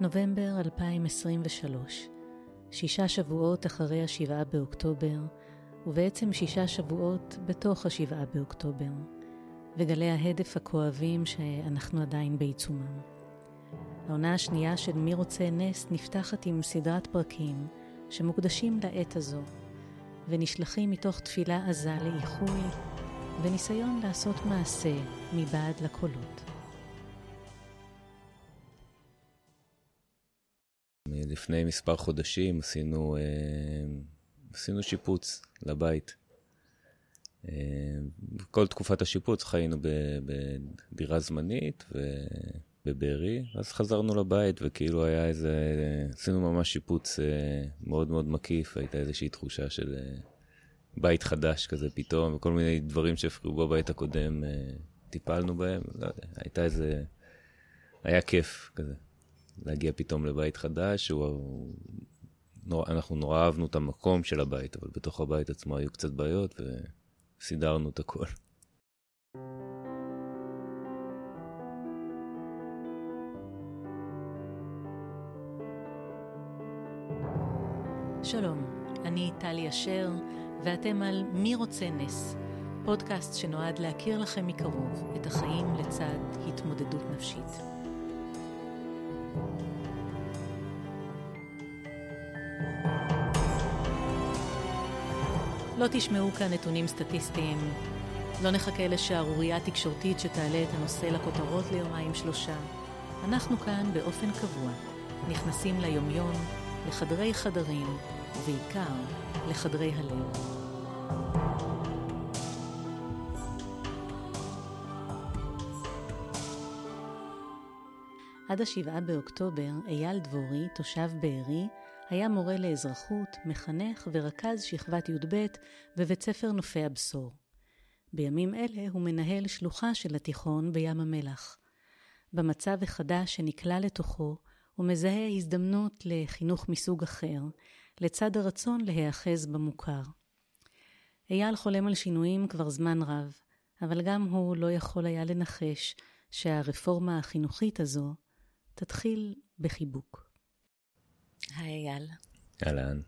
נובמבר 2023, שישה שבועות אחרי השבעה באוקטובר, ובעצם שישה שבועות בתוך השבעה באוקטובר, וגלי ההדף הכואבים שאנחנו עדיין בעיצומם. העונה השנייה של מי רוצה נס נפתחת עם סדרת פרקים שמוקדשים לעת הזו, ונשלחים מתוך תפילה עזה לאיחוי וניסיון לעשות מעשה מבעד לקולות. לפני מספר חודשים עשינו, אה, עשינו שיפוץ לבית. אה, כל תקופת השיפוץ חיינו בדירה זמנית ובבארי, אז חזרנו לבית וכאילו היה איזה, עשינו ממש שיפוץ אה, מאוד מאוד מקיף, הייתה איזושהי תחושה של בית חדש כזה פתאום, וכל מיני דברים שהפריעו בבית הקודם טיפלנו בהם, לא יודע, הייתה איזה, היה כיף כזה. להגיע פתאום לבית חדש, הוא... נור... אנחנו נורא אהבנו את המקום של הבית, אבל בתוך הבית עצמו היו קצת בעיות וסידרנו את הכל. שלום, אני טלי אשר, ואתם על מי רוצה נס, פודקאסט שנועד להכיר לכם מקרוב את החיים לצד התמודדות נפשית. לא תשמעו כאן נתונים סטטיסטיים, לא נחכה לשערורייה תקשורתית שתעלה את הנושא לכותרות ליומיים שלושה. אנחנו כאן באופן קבוע, נכנסים ליומיום, לחדרי חדרים, ובעיקר לחדרי הלב. עד השבעה באוקטובר, אייל דבורי, תושב בארי, היה מורה לאזרחות, מחנך ורכז שכבת י"ב בבית ספר נופי הבשור. בימים אלה הוא מנהל שלוחה של התיכון בים המלח. במצב החדש שנקלע לתוכו, הוא מזהה הזדמנות לחינוך מסוג אחר, לצד הרצון להיאחז במוכר. אייל חולם על שינויים כבר זמן רב, אבל גם הוא לא יכול היה לנחש שהרפורמה החינוכית הזו תתחיל בחיבוק. היי אייל. אהלן.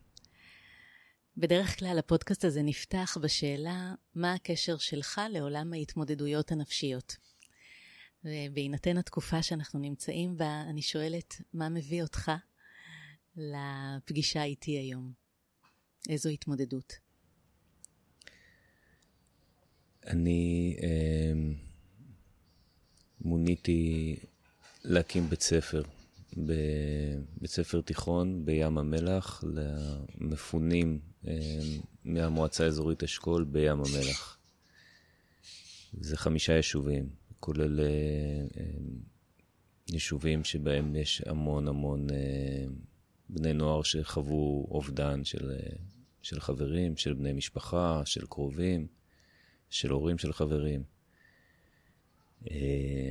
בדרך כלל הפודקאסט הזה נפתח בשאלה מה הקשר שלך לעולם ההתמודדויות הנפשיות. ובהינתן התקופה שאנחנו נמצאים בה, אני שואלת, מה מביא אותך לפגישה איתי היום? איזו התמודדות? אני אה, מוניתי להקים בית ספר בבית ספר תיכון בים המלח למפונים אה, מהמועצה האזורית אשכול בים המלח. זה חמישה יישובים, כולל אה, אה, יישובים שבהם יש המון המון בני נוער שחוו אובדן של, של חברים, של בני משפחה, של קרובים, של הורים של חברים.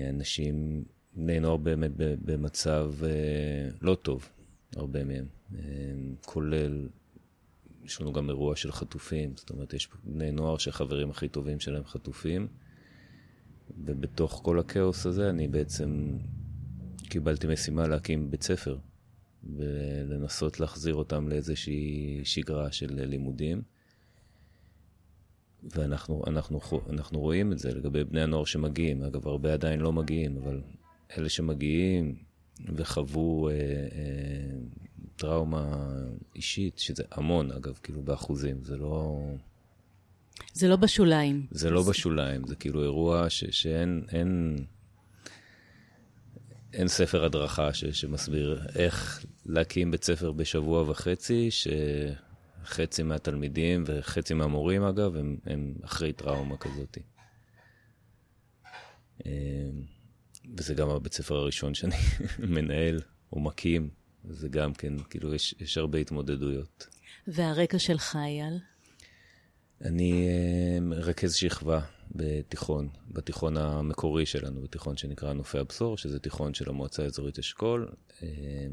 אנשים בני נוער באמת במצב אה, לא טוב, הרבה מהם, אה, כולל, יש לנו גם אירוע של חטופים, זאת אומרת, יש בני נוער שהחברים הכי טובים שלהם חטופים, ובתוך כל הכאוס הזה אני בעצם קיבלתי משימה להקים בית ספר, ולנסות להחזיר אותם לאיזושהי שגרה של לימודים. ואנחנו אנחנו, אנחנו רואים את זה לגבי בני הנוער שמגיעים. אגב, הרבה עדיין לא מגיעים, אבל אלה שמגיעים וחוו אה, אה, טראומה אישית, שזה המון אגב, כאילו באחוזים, זה לא... זה לא בשוליים. זה לא בשוליים, זה כאילו אירוע ש, שאין אין, אין ספר הדרכה ש, שמסביר איך להקים בית ספר בשבוע וחצי, שחצי מהתלמידים וחצי מהמורים אגב, הם, הם אחרי טראומה כזאת. אה, וזה גם הבית ספר הראשון שאני מנהל או מקים, זה גם כן, כאילו, יש, יש הרבה התמודדויות. והרקע שלך, אייל? אני מרכז שכבה בתיכון, בתיכון המקורי שלנו, בתיכון שנקרא נופי הבשור, שזה תיכון של המועצה האזורית אשכול. Uh,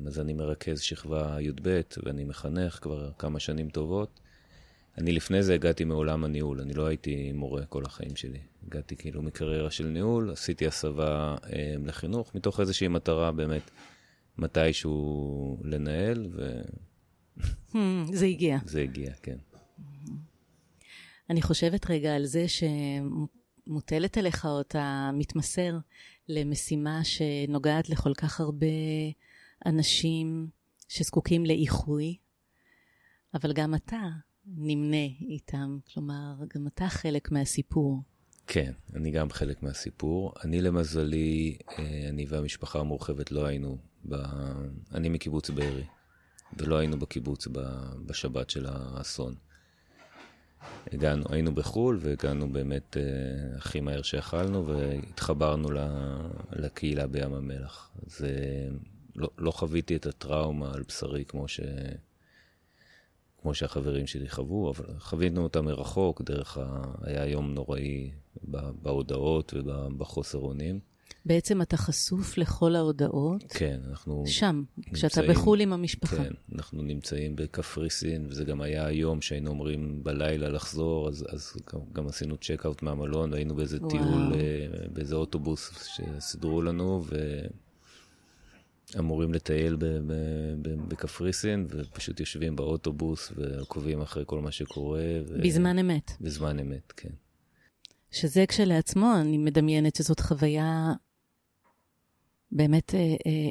אז אני מרכז שכבה י"ב ואני מחנך כבר כמה שנים טובות. אני לפני זה הגעתי מעולם הניהול, אני לא הייתי מורה כל החיים שלי. הגעתי כאילו מקריירה של ניהול, עשיתי הסבה אה, לחינוך, מתוך איזושהי מטרה באמת מתישהו לנהל, ו... Hmm, זה הגיע. זה הגיע, כן. אני חושבת רגע על זה שמוטלת עליך, או אתה מתמסר למשימה שנוגעת לכל כך הרבה אנשים שזקוקים לאיחוי, אבל גם אתה נמנה איתם, כלומר, גם אתה חלק מהסיפור. כן, אני גם חלק מהסיפור. אני למזלי, אה, אני והמשפחה המורחבת לא היינו, ב... אני מקיבוץ בארי, ולא היינו בקיבוץ בשבת של האסון. הגענו, היינו בחו"ל והגענו באמת אה, הכי מהר שיכלנו והתחברנו לקהילה בים המלח. אז אה, לא, לא חוויתי את הטראומה על בשרי כמו, ש, כמו שהחברים שלי חוו, אבל חווינו אותה מרחוק, דרך ה... היה יום נוראי בהודעות ובחוסר אונים. בעצם אתה חשוף לכל ההודעות. כן, אנחנו... שם, נמצאים, כשאתה בחו"ל עם המשפחה. כן, אנחנו נמצאים בקפריסין, וזה גם היה היום שהיינו אומרים בלילה לחזור, אז, אז גם, גם עשינו צ'ק-אאוט מהמלון, היינו באיזה וואו. טיול, אה, באיזה אוטובוס שסידרו לנו, ואמורים לטייל בקפריסין, ופשוט יושבים באוטובוס ועוקבים אחרי כל מה שקורה. ו... בזמן אמת. בזמן אמת, כן. שזה כשלעצמו, אני מדמיינת שזאת חוויה באמת אה, אה,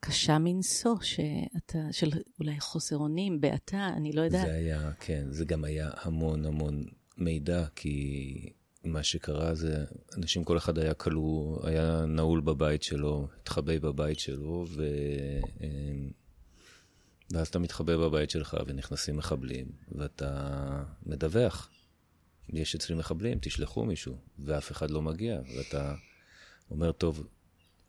קשה מנשוא, שאתה, של אולי חוסר אונים, בעתה, אני לא יודעת. זה היה, כן, זה גם היה המון המון מידע, כי מה שקרה זה, אנשים, כל אחד היה כלוא, היה נעול בבית שלו, התחבא בבית שלו, ו... אה, ואז אתה מתחבא בבית שלך ונכנסים מחבלים, ואתה מדווח. יש אצלי מחבלים, תשלחו מישהו, ואף אחד לא מגיע, ואתה אומר, טוב,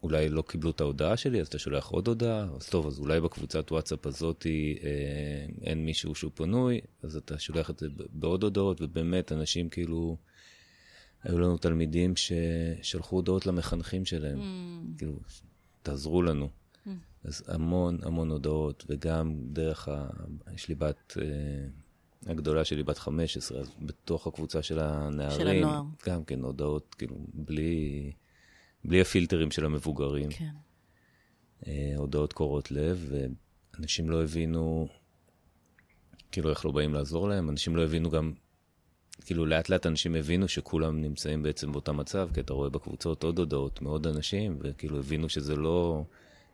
אולי לא קיבלו את ההודעה שלי, אז אתה שולח עוד הודעה, אז טוב, אז אולי בקבוצת וואטסאפ הזאת אה, אין מישהו שהוא פנוי, אז אתה שולח את זה בעוד הודעות, ובאמת, אנשים כאילו, היו לנו תלמידים ששלחו הודעות למחנכים שלהם, mm. כאילו, תעזרו לנו. Mm. אז המון המון הודעות, וגם דרך ה... יש לי בת... אה, הגדולה שלי בת 15, אז בתוך הקבוצה של הנערים, של הנוער. גם כן הודעות, כאילו, בלי, בלי הפילטרים של המבוגרים. כן. אה, הודעות קורעות לב, ואנשים לא הבינו, כאילו, איך לא באים לעזור להם, אנשים לא הבינו גם, כאילו, לאט לאט אנשים הבינו שכולם נמצאים בעצם באותו מצב, כי אתה רואה בקבוצות עוד הודעות מעוד אנשים, וכאילו הבינו שזה לא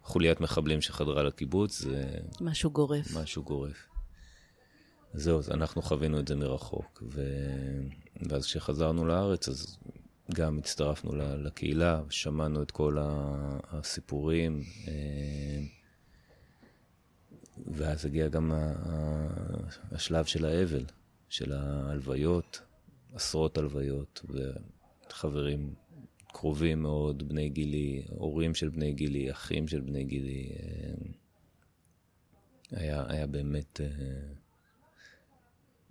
חוליית מחבלים שחדרה לקיבוץ, זה... משהו גורף. משהו גורף. זהו, אז אנחנו חווינו את זה מרחוק. ו... ואז כשחזרנו לארץ, אז גם הצטרפנו לקהילה, שמענו את כל הסיפורים, אה, ואז הגיע גם השלב של האבל, של ההלוויות, עשרות הלוויות, וחברים קרובים מאוד, בני גילי, הורים של בני גילי, אחים של בני גילי. אה, היה, היה באמת... אה,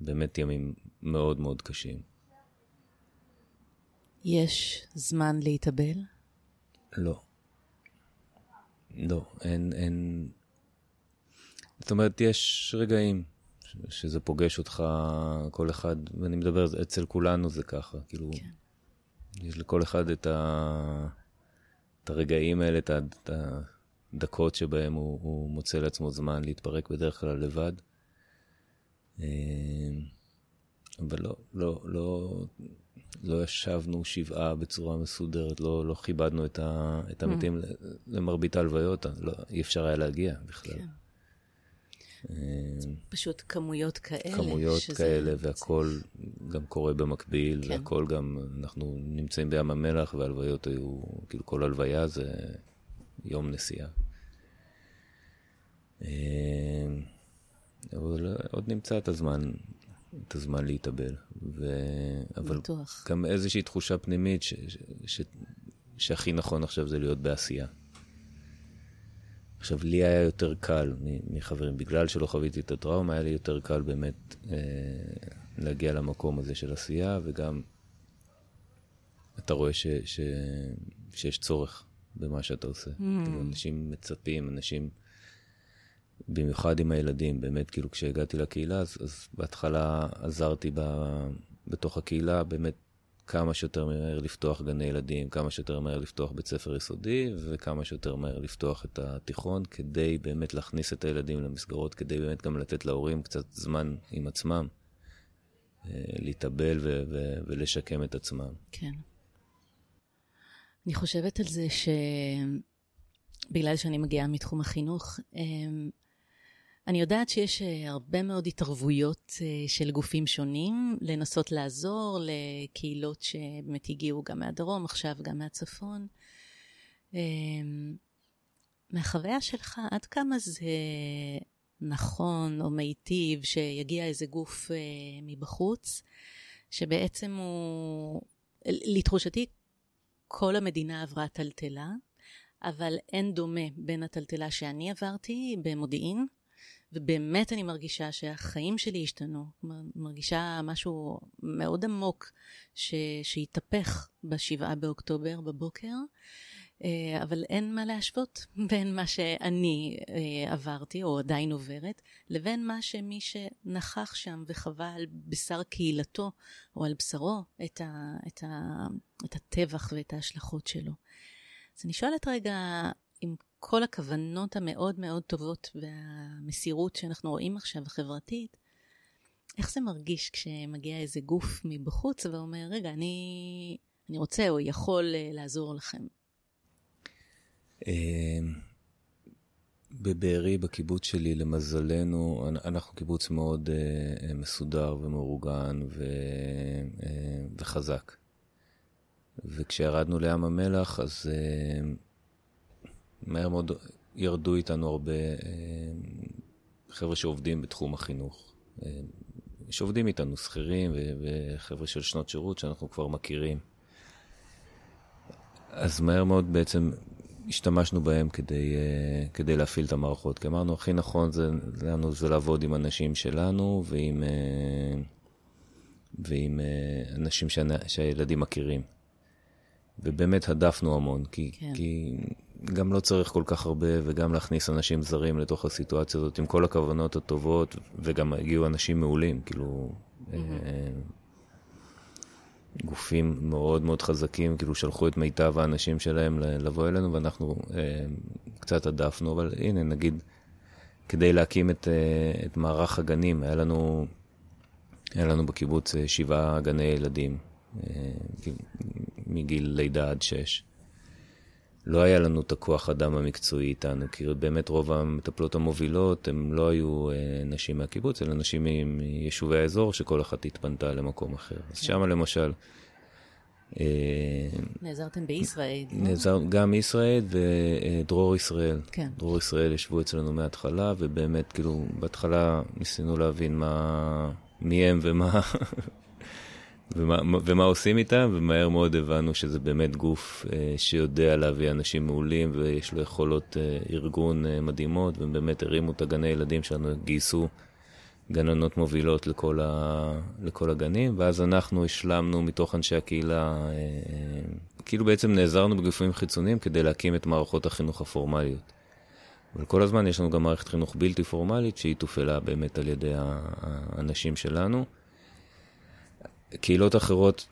באמת ימים מאוד מאוד קשים. יש זמן להתאבל? לא. לא, אין, אין... זאת אומרת, יש רגעים שזה פוגש אותך, כל אחד, ואני מדבר, אצל כולנו זה ככה, כאילו, כן. יש לכל אחד את, ה... את הרגעים האלה, את הדקות שבהם הוא, הוא מוצא לעצמו זמן להתפרק בדרך כלל לבד. אה, אבל לא, לא, לא, לא ישבנו שבעה בצורה מסודרת, לא, לא כיבדנו את, ה, את המתים mm. למרבית ההלוויות, לא, אי אפשר היה להגיע בכלל. כן. אה, פשוט כמויות כאלה. כמויות שזה... כאלה, והכל גם קורה במקביל, כן. והכל גם, אנחנו נמצאים בים המלח, והלוויות היו, כאילו כל הלוויה זה יום נסיעה. אה, אבל עוד נמצא את הזמן, את הזמן להתאבל. ו... אבל בטוח. גם איזושהי תחושה פנימית ש... ש... ש... שהכי נכון עכשיו זה להיות בעשייה. עכשיו, לי היה יותר קל מחברים, בגלל שלא חוויתי את הטראומה, היה לי יותר קל באמת אה, להגיע למקום הזה של עשייה, וגם אתה רואה ש, ש, שיש צורך במה שאתה עושה. Mm. כאילו, אנשים מצפים, אנשים... במיוחד עם הילדים, באמת, כאילו כשהגעתי לקהילה, אז, אז בהתחלה עזרתי ב, בתוך הקהילה, באמת כמה שיותר מהר לפתוח גני ילדים, כמה שיותר מהר לפתוח בית ספר יסודי, וכמה שיותר מהר לפתוח את התיכון, כדי באמת להכניס את הילדים למסגרות, כדי באמת גם לתת להורים קצת זמן עם עצמם, אה, להתאבל ו- ו- ולשקם את עצמם. כן. אני חושבת על זה שבגלל שאני מגיעה מתחום החינוך, אמ, אני יודעת שיש אה, הרבה מאוד התערבויות אה, של גופים שונים לנסות לעזור לקהילות שבאמת הגיעו גם מהדרום, עכשיו גם מהצפון. אמ, מהחוויה שלך, עד כמה זה נכון או מיטיב שיגיע איזה גוף אה, מבחוץ, שבעצם הוא, לתחושתי, כל המדינה עברה טלטלה, אבל אין דומה בין הטלטלה שאני עברתי במודיעין, ובאמת אני מרגישה שהחיים שלי השתנו. מרגישה משהו מאוד עמוק ש... שהתהפך בשבעה באוקטובר בבוקר, אה, אבל אין מה להשוות בין מה שאני אה, עברתי, או עדיין עוברת, לבין מה שמי שנכח שם וחווה על בשר קהילתו, או על בשרו, את, ה... את, ה... את הטבח ואת ההשלכות שלו. אז אני שואלת רגע, עם כל הכוונות המאוד מאוד טובות והמסירות שאנחנו רואים עכשיו, החברתית, איך זה מרגיש כשמגיע איזה גוף מבחוץ ואומר, רגע, אני, אני רוצה או יכול אה, לעזור לכם? אמ, בבארי, בקיבוץ שלי, למזלנו, אנחנו קיבוץ מאוד uh, מסודר ומאורגן ו, וחזק. וכשירדנו לים המלח, אז מהר מאוד ירדו איתנו הרבה אה, חבר'ה שעובדים בתחום החינוך. אה, שעובדים איתנו, שכירים וחבר'ה של שנות שירות שאנחנו כבר מכירים. אז מהר מאוד בעצם השתמשנו בהם כדי, אה, כדי להפעיל את המערכות. כי אמרנו, הכי נכון זה, לנו זה לעבוד עם אנשים שלנו ועם, ועם אנשים שהילדים מכירים. ובאמת הדפנו המון, כי, כן. כי גם לא צריך כל כך הרבה, וגם להכניס אנשים זרים לתוך הסיטואציה הזאת, עם כל הכוונות הטובות, וגם הגיעו אנשים מעולים, כאילו, mm-hmm. אה, גופים מאוד מאוד חזקים, כאילו שלחו את מיטב האנשים שלהם לבוא אלינו, ואנחנו אה, קצת הדפנו, אבל הנה, נגיד, כדי להקים את, אה, את מערך הגנים, היה לנו, היה לנו בקיבוץ אה, שבעה גני ילדים, אה, מגיל לידה עד שש. לא היה לנו את הכוח אדם המקצועי איתנו, כי באמת רוב המטפלות המובילות הם לא היו אה, נשים מהקיבוץ, אלא נשים מיישובי האזור, שכל אחת התפנתה למקום אחר. אז כן. שם למשל... אה, נעזרתם בישראל. לא? נעזר, גם ישראל ודרור ישראל. כן. דרור ישראל ישבו אצלנו מההתחלה, ובאמת, כאילו, בהתחלה ניסינו להבין מה, מי הם ומה, ומה, ומה עושים איתם, ומהר מאוד הבנו שזה באמת גוף אה, שיודע להביא אנשים מעולים ויש לו יכולות אה, ארגון אה, מדהימות, והם באמת הרימו את הגני ילדים שלנו, גייסו גננות מובילות לכל, ה, לכל הגנים, ואז אנחנו השלמנו מתוך אנשי הקהילה, אה, אה, כאילו בעצם נעזרנו בגופים חיצוניים כדי להקים את מערכות החינוך הפורמליות. אבל כל הזמן יש לנו גם מערכת חינוך בלתי פורמלית שהיא תופעלה באמת על ידי האנשים שלנו. קהילות אחרות,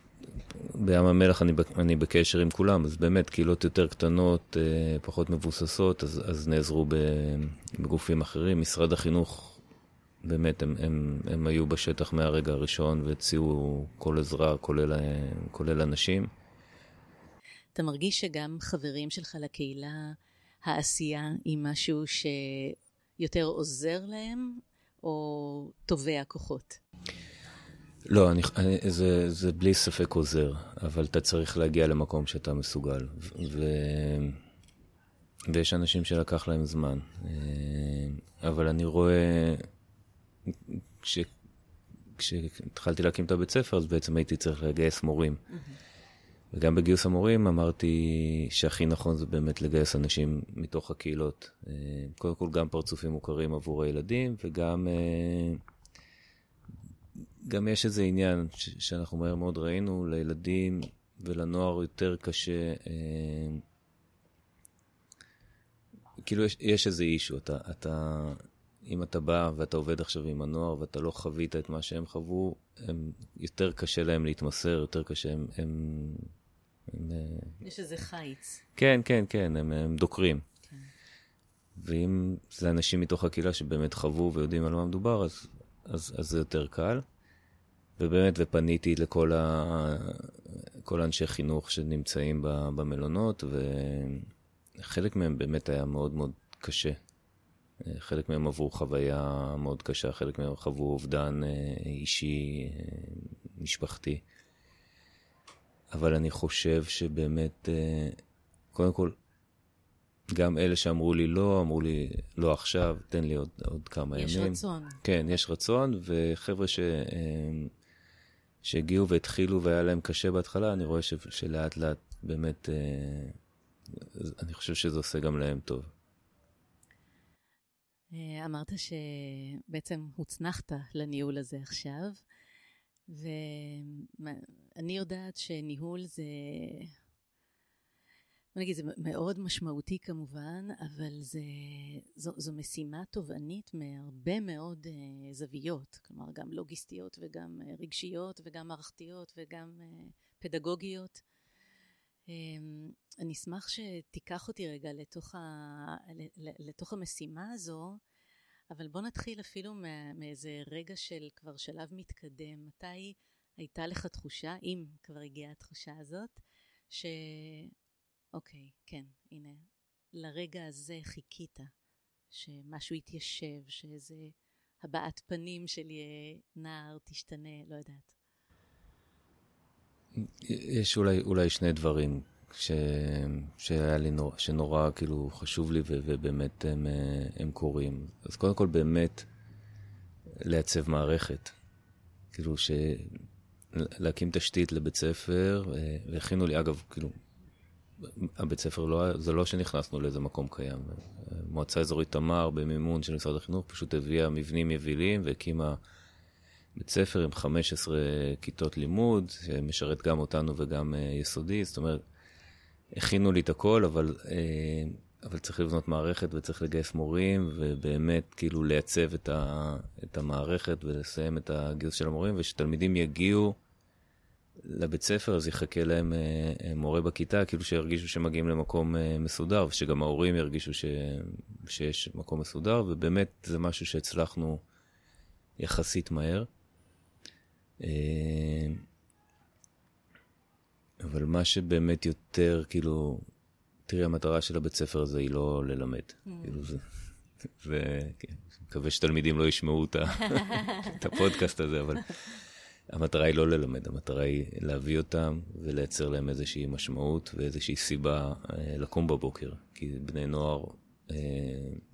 בים המלח אני, אני בקשר עם כולם, אז באמת קהילות יותר קטנות, אה, פחות מבוססות, אז, אז נעזרו בגופים אחרים. משרד החינוך, באמת, הם, הם, הם היו בשטח מהרגע הראשון והציעו כל עזרה, כולל, כולל אנשים. אתה מרגיש שגם חברים שלך לקהילה, העשייה היא משהו שיותר עוזר להם, או תובע כוחות? לא, אני, אני, זה, זה בלי ספק עוזר, אבל אתה צריך להגיע למקום שאתה מסוגל. ו, ויש אנשים שלקח להם זמן. אה, אבל אני רואה, כש, כשהתחלתי להקים את הבית ספר, אז בעצם הייתי צריך לגייס מורים. Mm-hmm. וגם בגיוס המורים אמרתי שהכי נכון זה באמת לגייס אנשים מתוך הקהילות. אה, קודם כל גם פרצופים מוכרים עבור הילדים, וגם... אה, גם יש איזה עניין ש- שאנחנו מהר מאוד ראינו, לילדים ולנוער יותר קשה, אה, כאילו יש, יש איזה אישו, אתה, אתה, אם אתה בא ואתה עובד עכשיו עם הנוער ואתה לא חווית את מה שהם חוו, הם, יותר קשה להם להתמסר, יותר קשה, הם... הם, הם יש איזה חיץ. כן, כן, כן, הם, הם דוקרים. כן. ואם זה אנשים מתוך הקהילה שבאמת חוו ויודעים על מה מדובר, אז, אז, אז זה יותר קל. ובאמת, ופניתי לכל ה... כל האנשי חינוך שנמצאים במלונות, וחלק מהם באמת היה מאוד מאוד קשה. חלק מהם עברו חוויה מאוד קשה, חלק מהם חוו אובדן אה, אישי, אה, משפחתי. אבל אני חושב שבאמת, אה, קודם כל, גם אלה שאמרו לי לא, אמרו לי לא עכשיו, תן לי עוד, עוד כמה יש ימים. יש רצון. כן, יש רצון, וחבר'ה ש, שהגיעו והתחילו והיה להם קשה בהתחלה, אני רואה ש, שלאט לאט באמת, אני חושב שזה עושה גם להם טוב. אה, אמרת שבעצם הוצנחת לניהול הזה עכשיו, ואני יודעת שניהול זה, נגיד, זה מאוד משמעותי כמובן, אבל זה, זו, זו משימה תובענית מהרבה מאוד uh, זוויות, כלומר גם לוגיסטיות וגם uh, רגשיות וגם מערכתיות וגם uh, פדגוגיות. אמ, אני אשמח שתיקח אותי רגע לתוך, ה... לתוך המשימה הזו, אבל בוא נתחיל אפילו מאיזה רגע של כבר שלב מתקדם. מתי הייתה לך תחושה, אם כבר הגיעה התחושה הזאת, ש... אוקיי, כן, הנה, לרגע הזה חיכית, שמשהו יתיישב, שאיזה הבעת פנים של נער תשתנה, לא יודעת. יש אולי, אולי שני דברים ש... שהיה לי נור... שנורא כאילו חשוב לי ו... ובאמת הם, הם קורים. אז קודם כל באמת לייצב מערכת. כאילו ש... להקים תשתית לבית ספר, והכינו לי, אגב, כאילו, הבית ספר לא, זה לא שנכנסנו לאיזה מקום קיים. מועצה אזורית תמר במימון של משרד החינוך פשוט הביאה מבנים יבילים והקימה בית ספר עם 15 כיתות לימוד, שמשרת גם אותנו וגם uh, יסודי, זאת אומרת, הכינו לי את הכל, אבל, uh, אבל צריך לבנות מערכת וצריך לגייס מורים, ובאמת כאילו לייצב את, ה, את המערכת ולסיים את הגיוס של המורים, ושתלמידים יגיעו לבית ספר, אז יחכה להם uh, מורה בכיתה, כאילו שירגישו שמגיעים למקום uh, מסודר, ושגם ההורים ירגישו ש, שיש מקום מסודר, ובאמת זה משהו שהצלחנו יחסית מהר. אה, אבל מה שבאמת יותר, כאילו, תראי, המטרה של הבית ספר הזה היא לא ללמד. Mm. כאילו זה, זה, כן, מקווה שתלמידים לא ישמעו את הפודקאסט הזה, אבל המטרה היא לא ללמד, המטרה היא להביא אותם ולייצר להם איזושהי משמעות ואיזושהי סיבה אה, לקום בבוקר. כי בני נוער, אה,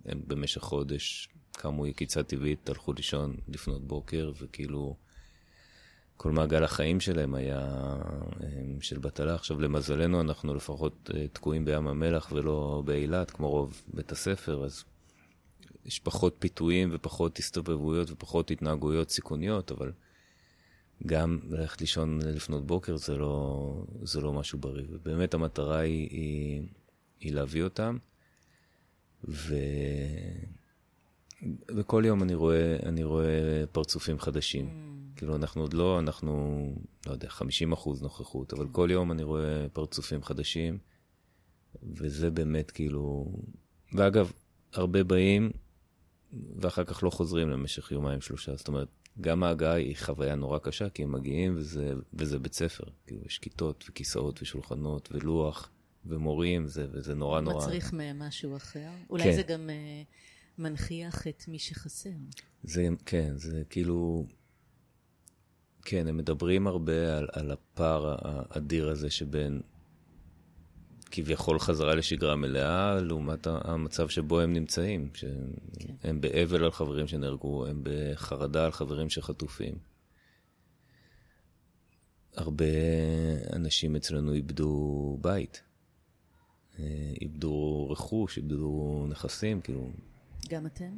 הם במשך חודש קמו יקיצה טבעית, הלכו לישון לפנות בוקר, וכאילו... כל מעגל החיים שלהם היה אה, של בטלה. עכשיו, למזלנו, אנחנו לפחות תקועים בים המלח ולא באילת, כמו רוב בית הספר, אז יש פחות פיתויים ופחות הסתובבויות ופחות התנהגויות סיכוניות, אבל גם ללכת לישון לפנות בוקר זה לא, זה לא משהו בריא. ובאמת המטרה היא, היא, היא להביא אותם, ו... וכל יום אני רואה, אני רואה פרצופים חדשים. Mm. כאילו, אנחנו עוד לא, אנחנו, לא יודע, 50 אחוז נוכחות, אבל כל יום אני רואה פרצופים חדשים, וזה באמת כאילו... ואגב, הרבה באים, ואחר כך לא חוזרים למשך יומיים, שלושה. זאת אומרת, גם ההגעה היא חוויה נורא קשה, כי הם מגיעים וזה, וזה בית ספר. כאילו, יש כיתות וכיסאות ושולחנות ולוח ומורים, זה, וזה נורא נורא... מצריך מהם משהו אחר. אולי כן. זה גם uh, מנכיח את מי שחסר. זה, כן, זה כאילו... כן, הם מדברים הרבה על, על הפער האדיר הזה שבין כביכול חזרה לשגרה מלאה, לעומת המצב שבו הם נמצאים. שהם כן. באבל על חברים שנהרגו, הם בחרדה על חברים שחטופים. הרבה אנשים אצלנו איבדו בית, אה, איבדו רכוש, איבדו נכסים, כאילו... גם אתם?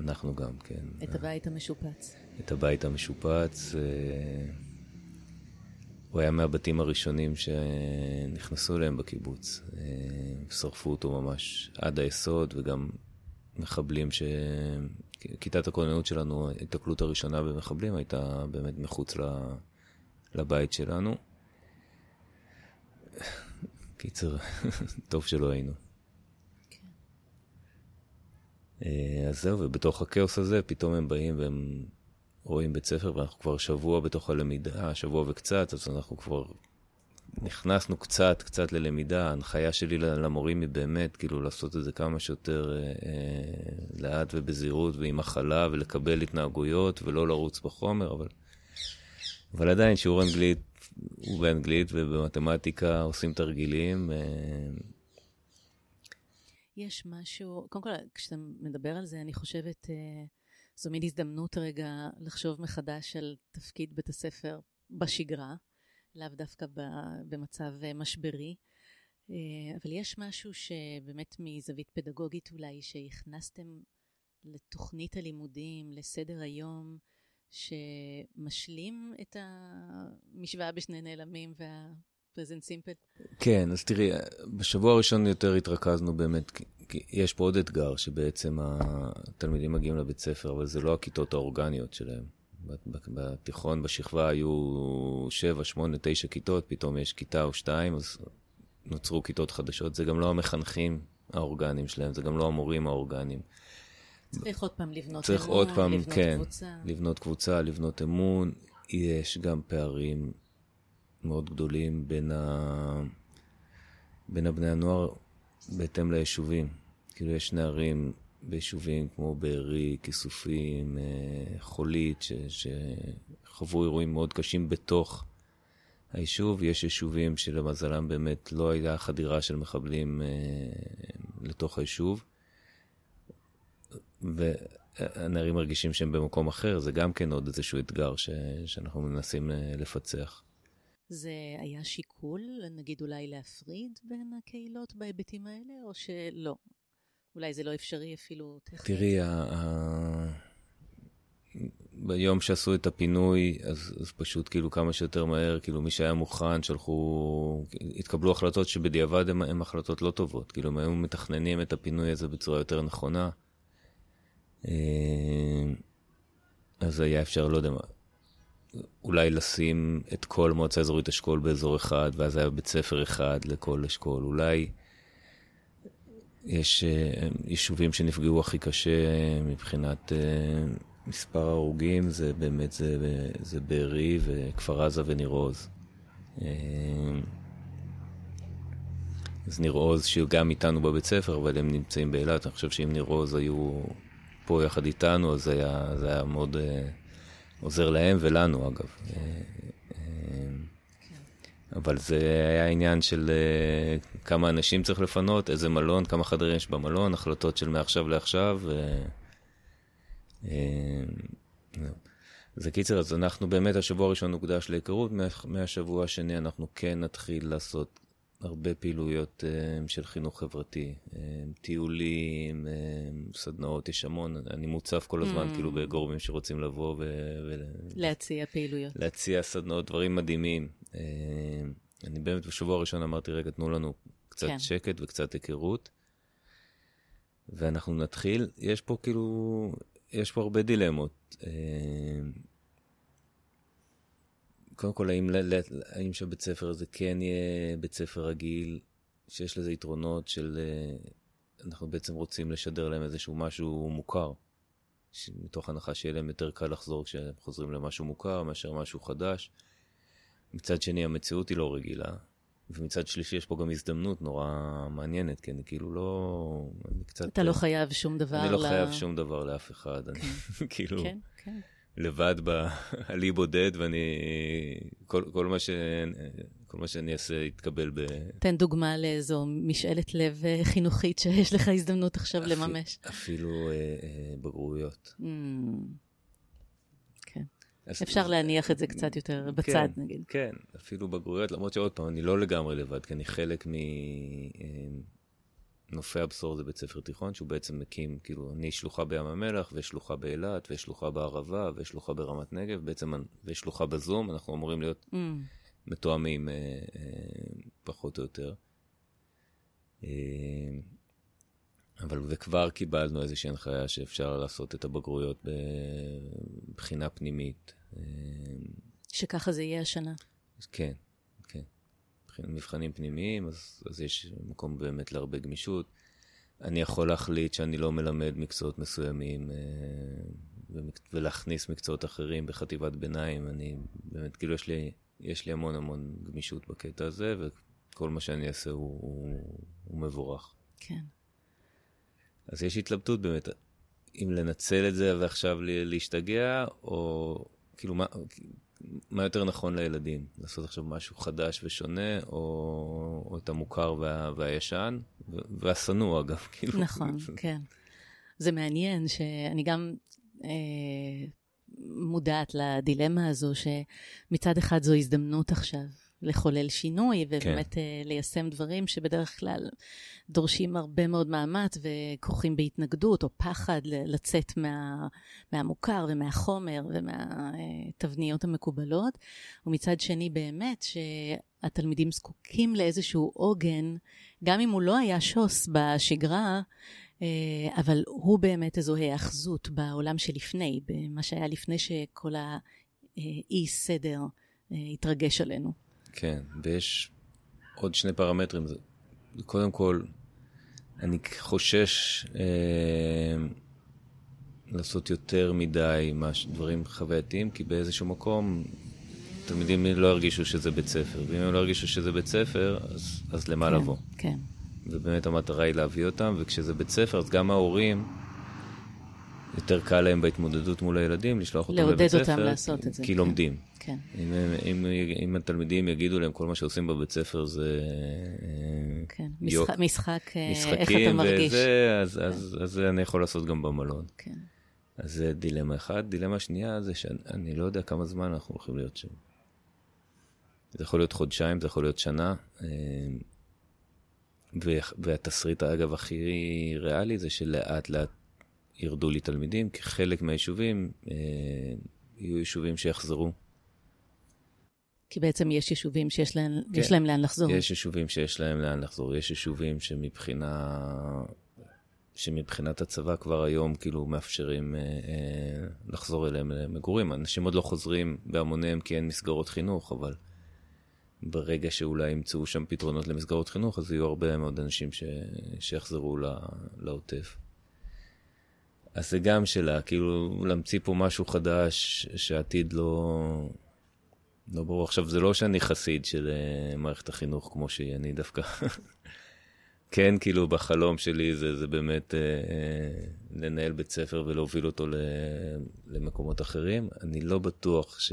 אנחנו גם, כן. את הבית המשופץ. את הבית המשופץ. אה, הוא היה מהבתים הראשונים שנכנסו אליהם בקיבוץ. אה, שרפו אותו ממש עד היסוד, וגם מחבלים ש... כיתת הכוננות שלנו, ההתקלות הראשונה במחבלים הייתה באמת מחוץ לבית שלנו. קיצר, טוב שלא היינו. כן. אה, אז זהו, ובתוך הכאוס הזה פתאום הם באים והם רואים בית ספר, ואנחנו כבר שבוע בתוך הלמידה, שבוע וקצת, אז אנחנו כבר נכנסנו קצת, קצת ללמידה. ההנחיה שלי למורים היא באמת, כאילו, לעשות את זה כמה שיותר אה, אה, לאט ובזהירות ועם הכלה, ולקבל התנהגויות, ולא לרוץ בחומר, אבל, אבל עדיין שיעור אנגלית הוא באנגלית ובמתמטיקה עושים תרגילים. אה... יש משהו, קודם כל, כשאתה מדבר על זה, אני חושבת, אה, זו מין הזדמנות רגע לחשוב מחדש על תפקיד בית הספר בשגרה. לאו דווקא במצב אה, משברי. אה, אבל יש משהו שבאמת מזווית פדגוגית אולי, שהכנסתם לתוכנית הלימודים, לסדר היום, שמשלים את המשוואה בשני נעלמים והפרזנט סימפל? כן, אז תראי, בשבוע הראשון יותר התרכזנו באמת, כי יש פה עוד אתגר, שבעצם התלמידים מגיעים לבית ספר, אבל זה לא הכיתות האורגניות שלהם. בתיכון, בשכבה היו שבע, שמונה, תשע כיתות, פתאום יש כיתה או שתיים, אז נוצרו כיתות חדשות. זה גם לא המחנכים האורגניים שלהם, זה גם לא המורים האורגניים. צריך עוד פעם לבנות צריך אמון, עוד פעם, לבנות כן, קבוצה. לבנות קבוצה, לבנות אמון. יש גם פערים מאוד גדולים בין, ה... בין הבני הנוער בהתאם ליישובים. כאילו, יש נערים ביישובים כמו בארי, כיסופים, אה, חולית, ש, שחוו אירועים מאוד קשים בתוך היישוב. יש יישובים שלמזלם באמת לא הייתה חדירה של מחבלים אה, לתוך היישוב. והנערים מרגישים שהם במקום אחר, זה גם כן עוד איזשהו אתגר ש, שאנחנו מנסים אה, לפצח. זה היה שיקול, נגיד אולי להפריד בין הקהילות בהיבטים האלה, או שלא? אולי זה לא אפשרי אפילו טכנית. תראי. ביום שעשו את הפינוי, אז, אז פשוט כאילו כמה שיותר מהר, כאילו מי שהיה מוכן, שלחו, התקבלו החלטות שבדיעבד הן החלטות לא טובות. כאילו הם היו מתכננים את הפינוי הזה בצורה יותר נכונה. אה, אז היה אפשר, לא יודע מה, אולי לשים את כל מועצה אזורית אשכול באזור אחד, ואז היה בית ספר אחד לכל אשכול. אולי... יש אה, יישובים שנפגעו הכי קשה אה, מבחינת אה, מספר הרוגים, זה באמת, זה, זה בארי וכפר עזה וניר עוז. אז ניר עוז, שהוא גם איתנו בבית ספר, אבל הם נמצאים באילת. אני חושב שאם ניר עוז היו פה יחד איתנו, אז היה, זה היה מאוד עוזר להם ולנו, אגב. אבל זה היה עניין של uh, כמה אנשים צריך לפנות, איזה מלון, כמה חדרים יש במלון, החלטות של מעכשיו לעכשיו. זה קיצר, אז אנחנו באמת, השבוע הראשון הוקדש להיכרות, מהשבוע השני אנחנו כן נתחיל לעשות הרבה פעילויות uh, של חינוך חברתי, uh, טיולים, uh, סדנאות, יש המון, אני מוצף כל הזמן mm. כאילו בגורמים שרוצים לבוא ו... ו... להציע פעילויות. להציע סדנאות, דברים מדהימים. אה, אני באמת בשבוע הראשון אמרתי, רגע, תנו לנו קצת כן. שקט וקצת היכרות, ואנחנו נתחיל. יש פה כאילו, יש פה הרבה דילמות. אה, קודם כל, האם, האם שהבית ספר הזה כן יהיה בית ספר רגיל, שיש לזה יתרונות של... אה, אנחנו בעצם רוצים לשדר להם איזשהו משהו מוכר. מתוך הנחה שיהיה להם יותר קל לחזור כשהם חוזרים למשהו מוכר מאשר משהו חדש. מצד שני, המציאות היא לא רגילה, ומצד שלישי יש פה גם הזדמנות נורא מעניינת, כי אני כאילו לא... אני קצת... אתה לא חייב שום דבר. אני לא ל... חייב שום דבר לאף אחד. כן. אני כאילו... כן, כן. לבד בעלי בודד, ואני... כל, כל, מה ש... כל מה שאני אעשה יתקבל ב... תן דוגמה לאיזו משאלת לב אה, חינוכית שיש לך הזדמנות עכשיו אפ... לממש. אפילו אה, אה, בגרויות. Mm. אפשר להניח את זה קצת יותר בצד, כן, נגיד. כן, אפילו בגרויות, למרות שעוד פעם, אני לא לגמרי לבד, כי אני חלק מנופי הבשור זה בית ספר תיכון, שהוא בעצם מקים, כאילו, אני שלוחה בים המלח, ושלוחה באילת, ושלוחה בערבה, ושלוחה ברמת נגב, בעצם, ושלוחה בזום, אנחנו אמורים להיות mm. מתואמים אה, אה, פחות או יותר. אה, אבל וכבר קיבלנו איזושהי הנחיה שאפשר לעשות את הבגרויות בבחינה פנימית. אה, שככה זה יהיה השנה. כן. מבחנים פנימיים, אז, אז יש מקום באמת להרבה גמישות. אני יכול להחליט שאני לא מלמד מקצועות מסוימים אה, ולהכניס מקצועות אחרים בחטיבת ביניים. אני באמת, כאילו, יש לי, יש לי המון המון גמישות בקטע הזה, וכל מה שאני אעשה הוא, הוא, הוא מבורך. כן. אז יש התלבטות באמת, אם לנצל את זה ועכשיו להשתגע, או כאילו, מה, מה יותר נכון לילדים? לעשות עכשיו משהו חדש ושונה, או, או את המוכר וה, והישן, והשנוא אגב, כאילו. נכון, כן. זה מעניין שאני גם אה, מודעת לדילמה הזו, שמצד אחד זו הזדמנות עכשיו לחולל שינוי, ובאמת כן. ליישם דברים שבדרך כלל דורשים הרבה מאוד מאמץ וכרוכים בהתנגדות או פחד לצאת מה, מהמוכר ומהחומר ומהתבניות המקובלות. ומצד שני, באמת, שהתלמידים זקוקים לאיזשהו עוגן, גם אם הוא לא היה שוס בשגרה, uh, אבל הוא באמת איזו היאחזות בעולם שלפני, במה שהיה לפני שכל האי סדר uh, התרגש עלינו. כן, ויש עוד שני פרמטרים. קודם כל, אני חושש אה, לעשות יותר מדי מש, דברים חווייתיים, כי באיזשהו מקום תלמידים לא ירגישו שזה בית ספר, ואם הם לא ירגישו שזה בית ספר, אז, אז למה כן, לבוא? כן. ובאמת המטרה היא להביא אותם, וכשזה בית ספר, אז גם ההורים... יותר קל להם בהתמודדות מול הילדים, לשלוח אותם לבית ספר. לעודד אותם לעשות את זה. כי כן. לומדים. כן. אם, אם, אם התלמידים יגידו להם כל מה שעושים בבית ספר זה... כן, יו, משחק, משחק איך אתה מרגיש. וזה, אז, אז, אז זה אני יכול לעשות גם במלון. כן. אז זה דילמה אחת. דילמה שנייה זה שאני לא יודע כמה זמן אנחנו הולכים להיות שם. זה יכול להיות חודשיים, זה יכול להיות שנה. והתסריט, אגב, הכי ריאלי זה שלאט לאט ירדו לי תלמידים, כי חלק מהיישובים אה, יהיו יישובים שיחזרו. כי בעצם יש יישובים שיש להם, כן. יש להם לאן לחזור. יש יישובים שיש להם לאן לחזור. יש יישובים שמבחינה... שמבחינת הצבא כבר היום כאילו מאפשרים אה, אה, לחזור אליהם למגורים. אנשים עוד לא חוזרים בהמוניהם כי אין מסגרות חינוך, אבל ברגע שאולי ימצאו שם פתרונות למסגרות חינוך, אז יהיו הרבה מאוד אנשים ש... שיחזרו לעוטף. אז זה גם שאלה, כאילו להמציא פה משהו חדש שהעתיד לא... לא ברור. עכשיו, זה לא שאני חסיד של uh, מערכת החינוך כמו שהיא, אני דווקא... כן, כאילו, בחלום שלי זה, זה באמת uh, לנהל בית ספר ולהוביל אותו ל, למקומות אחרים. אני לא בטוח ש,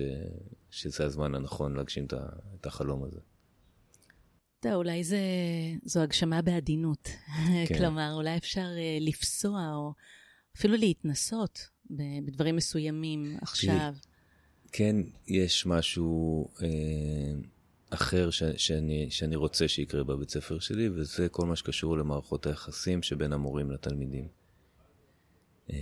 שזה הזמן הנכון להגשים את החלום הזה. אתה יודע, אולי זה, זו הגשמה בעדינות. כן. כלומר, אולי אפשר uh, לפסוע או אפילו להתנסות בדברים מסוימים עכשיו. כן, יש משהו אה, אחר ש, שאני, שאני רוצה שיקרה בבית ספר שלי, וזה כל מה שקשור למערכות היחסים שבין המורים לתלמידים. אה,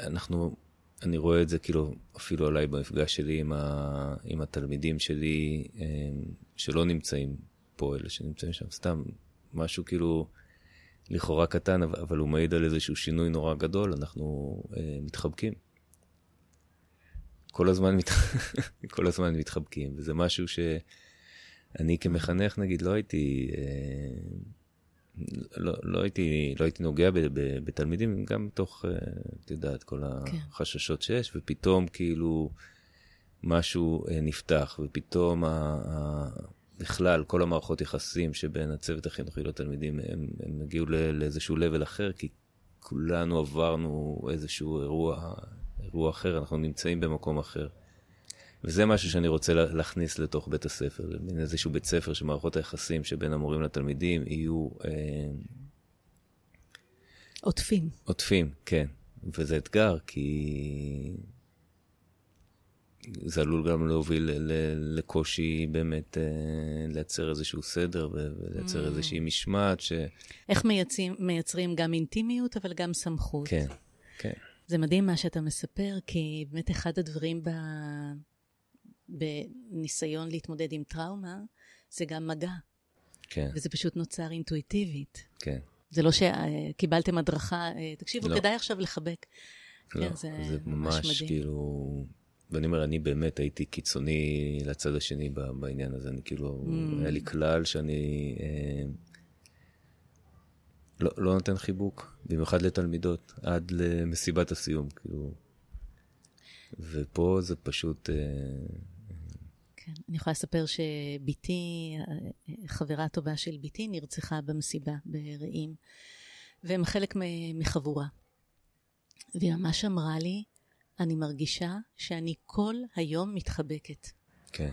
אנחנו, אני רואה את זה כאילו אפילו עליי במפגש שלי עם, ה, עם התלמידים שלי אה, שלא נמצאים פה, אלה שנמצאים שם, סתם משהו כאילו לכאורה קטן, אבל הוא מעיד על איזשהו שינוי נורא גדול, אנחנו אה, מתחבקים. כל הזמן, מת... כל הזמן מתחבקים, וזה משהו שאני כמחנך, נגיד, לא הייתי, אה, לא, לא, הייתי, לא הייתי נוגע ב, ב, בתלמידים, גם מתוך, אה, את יודעת, כל כן. החששות שיש, ופתאום כאילו משהו אה, נפתח, ופתאום ה, ה, בכלל, כל המערכות יחסים שבין הצוות החינוכי לתלמידים, הם, הם הגיעו לאיזשהו level אחר, כי כולנו עברנו איזשהו אירוע, אירוע אחר, אנחנו נמצאים במקום אחר. וזה משהו שאני רוצה להכניס לתוך בית הספר, מין איזשהו בית ספר שמערכות היחסים שבין המורים לתלמידים יהיו... אה, עוטפים. עוטפים, כן. וזה אתגר, כי זה עלול גם להוביל לקושי באמת אה, לייצר איזשהו סדר ולייצר mm. איזושהי משמעת ש... איך מייצרים, מייצרים גם אינטימיות, אבל גם סמכות. כן, כן. זה מדהים מה שאתה מספר, כי באמת אחד הדברים ב... בניסיון להתמודד עם טראומה, זה גם מגע. כן. וזה פשוט נוצר אינטואיטיבית. כן. זה לא שקיבלתם הדרכה, אה, תקשיבו, לא. כדאי עכשיו לחבק. לא, כן, זה זה ממש ממש מדהים. כאילו... ואני אומר, אני באמת הייתי קיצוני לצד השני בעניין הזה. אני כאילו, Mm. היה לי כלל שאני אה, לא, לא נותן חיבוק, במיוחד לתלמידות, עד למסיבת הסיום, כאילו. ופה זה פשוט... אה, כן, אני יכולה לספר שבתי, חברה טובה של בתי, נרצחה במסיבה ברעים, והם חלק מחבורה. והיא ממש אמרה לי, אני מרגישה שאני כל היום מתחבקת. כן,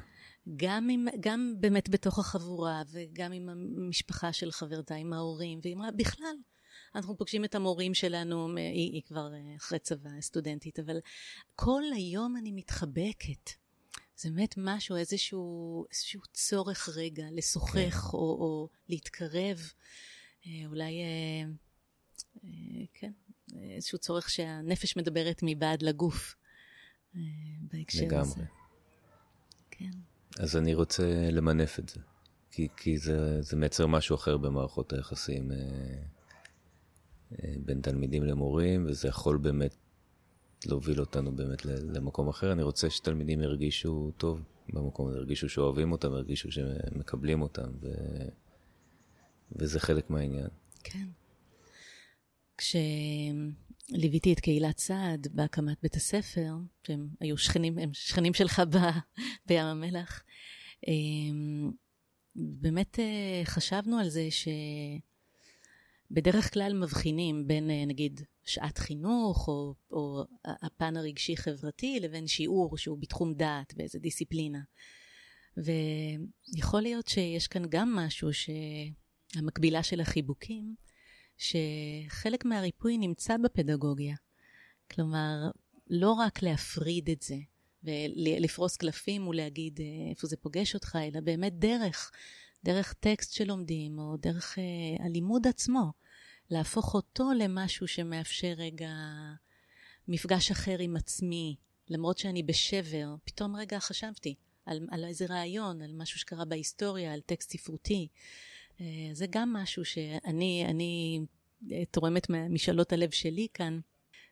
גם, עם, גם באמת בתוך החבורה, וגם עם המשפחה של חברתה, עם ההורים, אמרה, בכלל, אנחנו פוגשים את המורים שלנו, היא, היא כבר אה, אחרי צבא, סטודנטית, אבל כל היום אני מתחבקת. זה באמת משהו, איזשהו, איזשהו צורך רגע לשוחח כן. או, או להתקרב. אה, אולי, אה, אה, כן, איזשהו צורך שהנפש מדברת מבעד לגוף. אה, בהקשר הזה. לגמרי. כן. אז אני רוצה למנף את זה, כי, כי זה, זה מייצר משהו אחר במערכות היחסים אה, אה, בין תלמידים למורים, וזה יכול באמת להוביל אותנו באמת למקום אחר. אני רוצה שתלמידים ירגישו טוב במקום הזה, ירגישו שאוהבים אותם, ירגישו שמקבלים אותם, ו, וזה חלק מהעניין. כן. כשליוויתי את קהילת סעד בהקמת בית הספר, שהם היו שכנים, הם שכנים שלך ב, בים המלח, אמ, באמת אה, חשבנו על זה שבדרך כלל מבחינים בין אה, נגיד שעת חינוך או, או הפן הרגשי-חברתי לבין שיעור שהוא בתחום דעת באיזה דיסציפלינה. ויכול להיות שיש כאן גם משהו שהמקבילה של החיבוקים, שחלק מהריפוי נמצא בפדגוגיה. כלומר, לא רק להפריד את זה ולפרוס קלפים ולהגיד אה, איפה זה פוגש אותך, אלא באמת דרך, דרך טקסט שלומדים או דרך אה, הלימוד עצמו, להפוך אותו למשהו שמאפשר רגע מפגש אחר עם עצמי, למרות שאני בשבר, פתאום רגע חשבתי על, על איזה רעיון, על משהו שקרה בהיסטוריה, על טקסט ספרותי. אה, זה גם משהו שאני אני אה, תורמת ממשאלות הלב שלי כאן,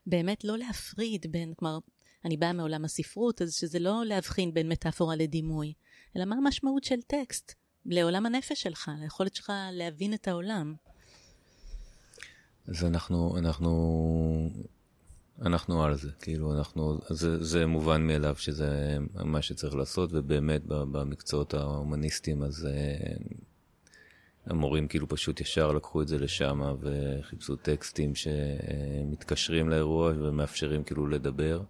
באמת לא להפריד בין, כלומר, אני באה מעולם הספרות, אז שזה לא להבחין בין מטאפורה לדימוי, אלא מה המשמעות של טקסט לעולם הנפש שלך, ליכולת שלך להבין את העולם. אז אנחנו, אנחנו, אנחנו על זה, כאילו אנחנו, זה, זה מובן מאליו שזה מה שצריך לעשות, ובאמת במקצועות ההומניסטיים, אז אה, המורים כאילו פשוט ישר לקחו את זה לשם וחיפשו טקסטים שמתקשרים לאירוע ומאפשרים כאילו לדבר.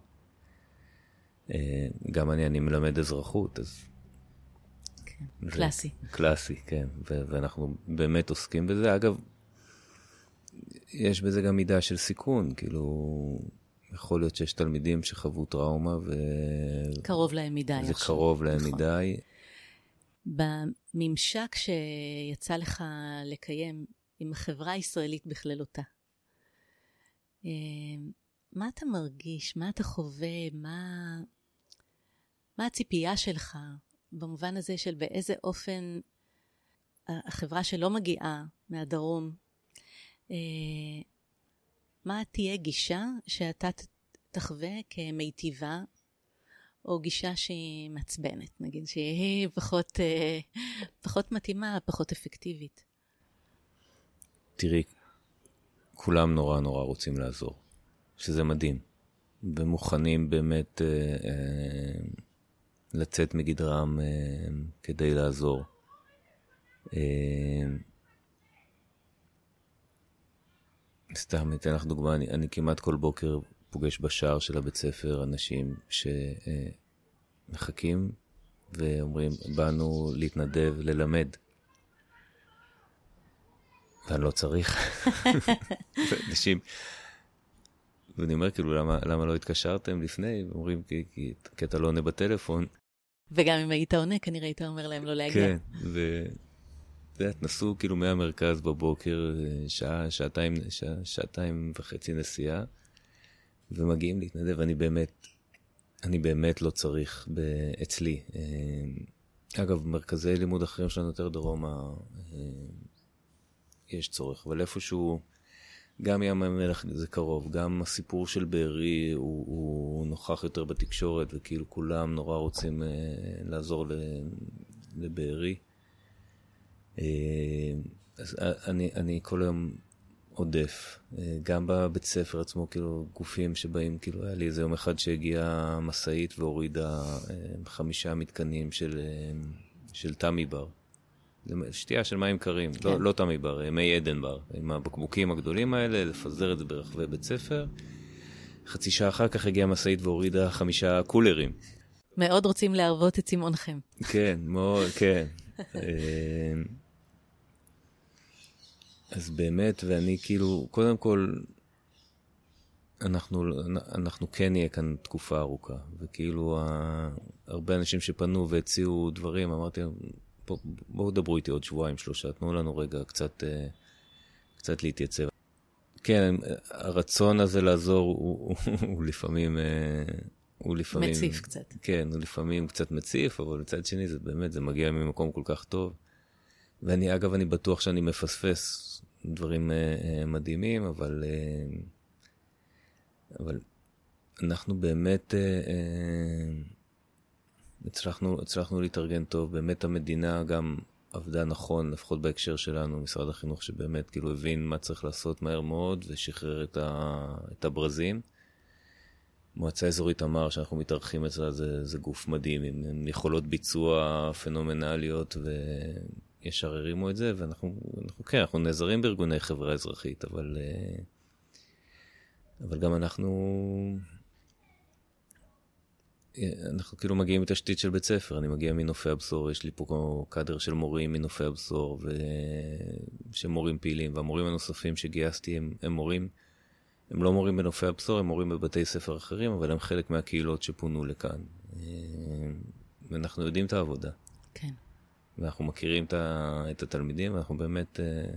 אה, גם אני, אני מלמד אזרחות, אז... כן, קלאסי. קלאסי, כן, ו- ואנחנו באמת עוסקים בזה. אגב, יש בזה גם מידה של סיכון, כאילו, יכול להיות שיש תלמידים שחוו טראומה ו... קרוב להם מדי זה עכשיו. קרוב להם נכון. מדי. בממשק שיצא לך לקיים עם החברה הישראלית בכללותה, אה, מה אתה מרגיש? מה אתה חווה? מה, מה הציפייה שלך במובן הזה של באיזה אופן החברה שלא מגיעה מהדרום, אה, מה תהיה גישה שאתה תחווה כמיטיבה, או גישה שהיא מעצבנת, נגיד, שהיא פחות, אה, פחות מתאימה, פחות אפקטיבית. תראי, כולם נורא נורא רוצים לעזור, שזה מדהים, ומוכנים באמת אה, אה, לצאת מגדרם אה, כדי לעזור. אה, סתם, אתן לך דוגמה, אני, אני כמעט כל בוקר פוגש בשער של הבית ספר אנשים שמחכים ואומרים, באנו להתנדב, ללמד. ואני לא צריך. אנשים, ואני אומר, כאילו, למה, למה לא התקשרתם לפני? אומרים, כי, כי, כי אתה לא עונה בטלפון. וגם אם היית עונה, כנראה היית אומר להם לא להגיע. כן, ו... את יודעת, נסעו כאילו מהמרכז בבוקר, שעה, שעתיים, שעה, שעתיים וחצי נסיעה, ומגיעים להתנדב. אני באמת, אני באמת לא צריך ב... אצלי. אה, אגב, מרכזי לימוד אחרים שלנו יותר דרומה, אה, יש צורך, אבל איפשהו, גם ים המלח זה קרוב, גם הסיפור של בארי הוא, הוא נוכח יותר בתקשורת, וכאילו כולם נורא רוצים אה, לעזור לבארי. אז אני, אני כל היום עודף. גם בבית ספר עצמו, כאילו, גופים שבאים, כאילו, היה לי איזה יום אחד שהגיעה משאית והורידה חמישה מתקנים של, של תמי בר. שתייה של מים קרים, לא, כן. לא, לא תמי בר, מי עדן בר, עם הבקבוקים הגדולים האלה, לפזר את זה ברחבי בית ספר. חצי שעה אחר כך הגיעה משאית והורידה חמישה קולרים. מאוד רוצים להרוות את צמאונכם. כן, מאוד, כן. אז באמת, ואני כאילו, קודם כל, אנחנו, אנחנו כן נהיה כאן תקופה ארוכה, וכאילו, הרבה אנשים שפנו והציעו דברים, אמרתי להם, בואו בוא דברו איתי עוד שבועיים, שלושה, תנו לנו רגע קצת, אה, קצת להתייצב. כן, הרצון הזה לעזור הוא, הוא, הוא לפעמים... אה, הוא לפעמים... מציף קצת. כן, הוא לפעמים קצת מציף, אבל מצד שני זה באמת, זה מגיע ממקום כל כך טוב. ואני, אגב, אני בטוח שאני מפספס דברים uh, מדהימים, אבל, uh, אבל אנחנו באמת uh, הצלחנו, הצלחנו להתארגן טוב, באמת המדינה גם עבדה נכון, לפחות בהקשר שלנו, משרד החינוך שבאמת כאילו הבין מה צריך לעשות מהר מאוד ושחרר את, ה, את הברזים. מועצה אזורית תמר, שאנחנו מתארחים אצלה, זה, זה גוף מדהים, עם, יכולות ביצוע פנומנליות, וישר הרימו את זה, ואנחנו, אנחנו, כן, אנחנו נעזרים בארגוני חברה אזרחית, אבל, אה, אבל גם אנחנו אנחנו כאילו מגיעים מתשתית של בית ספר, אני מגיע מנופי הבשור, יש לי פה קאדר של מורים מנופי הבשור, ו... שמורים פעילים, והמורים הנוספים שגייסתי הם, הם מורים, הם לא מורים בנופי הבשור, הם מורים בבתי ספר אחרים, אבל הם חלק מהקהילות שפונו לכאן. ואנחנו יודעים את העבודה. כן. ואנחנו מכירים את התלמידים, ואנחנו באמת אה,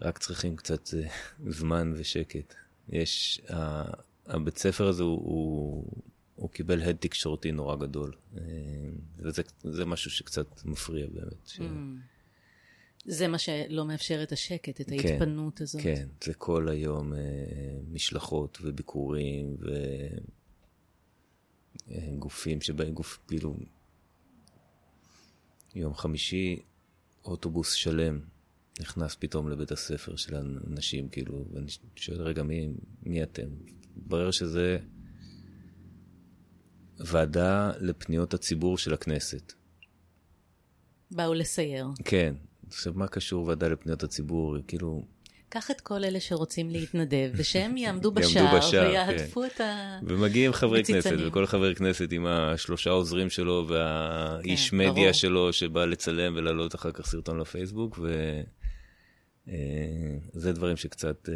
רק צריכים קצת אה, זמן ושקט. יש... הבית ספר הזה הוא, הוא, הוא קיבל הד תקשורתי נורא גדול. אה, וזה זה משהו שקצת מפריע באמת. ש... Mm. זה מה שלא מאפשר את השקט, את כן, ההתפנות כן, הזאת. כן, זה כל היום אה, משלחות וביקורים וגופים שבאים גוף, כאילו, יום חמישי אוטובוס שלם נכנס פתאום לבית הספר של אנשים, כאילו, ואני שואל, רגע, מי, מי אתם? התברר שזה ועדה לפניות הציבור של הכנסת. באו לסייר. כן. עכשיו, מה קשור ועדה לפניות הציבור? כאילו... קח את כל אלה שרוצים להתנדב, ושהם יעמדו בשער, ויעטפו כן. את ה... ומגיעים חברי כנסת, וכל חבר כנסת עם השלושה עוזרים שלו, והאיש כן, מדיה ברור. שלו, שבא לצלם ולהעלות אחר כך סרטון לפייסבוק, וזה אה, דברים שקצת, אה,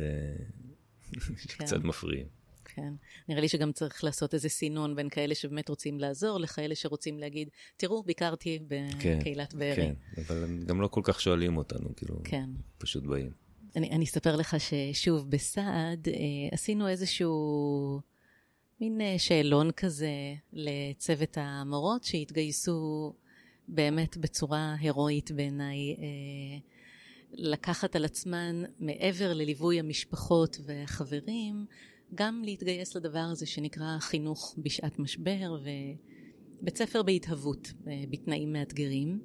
שקצת כן. מפריעים. כן. נראה לי שגם צריך לעשות איזה סינון בין כאלה שבאמת רוצים לעזור, לכאלה שרוצים להגיד, תראו, ביקרתי בקהילת כן, בארי. כן, אבל גם לא כל כך שואלים אותנו, כאילו, כן. פשוט באים. אני, אני אספר לך ששוב, בסעד אה, עשינו איזשהו מין אה, שאלון כזה לצוות המורות שהתגייסו באמת בצורה הירואית בעיניי. אה, לקחת על עצמן, מעבר לליווי המשפחות והחברים, גם להתגייס לדבר הזה שנקרא חינוך בשעת משבר ובית ספר בהתהוות, אה, בתנאים מאתגרים.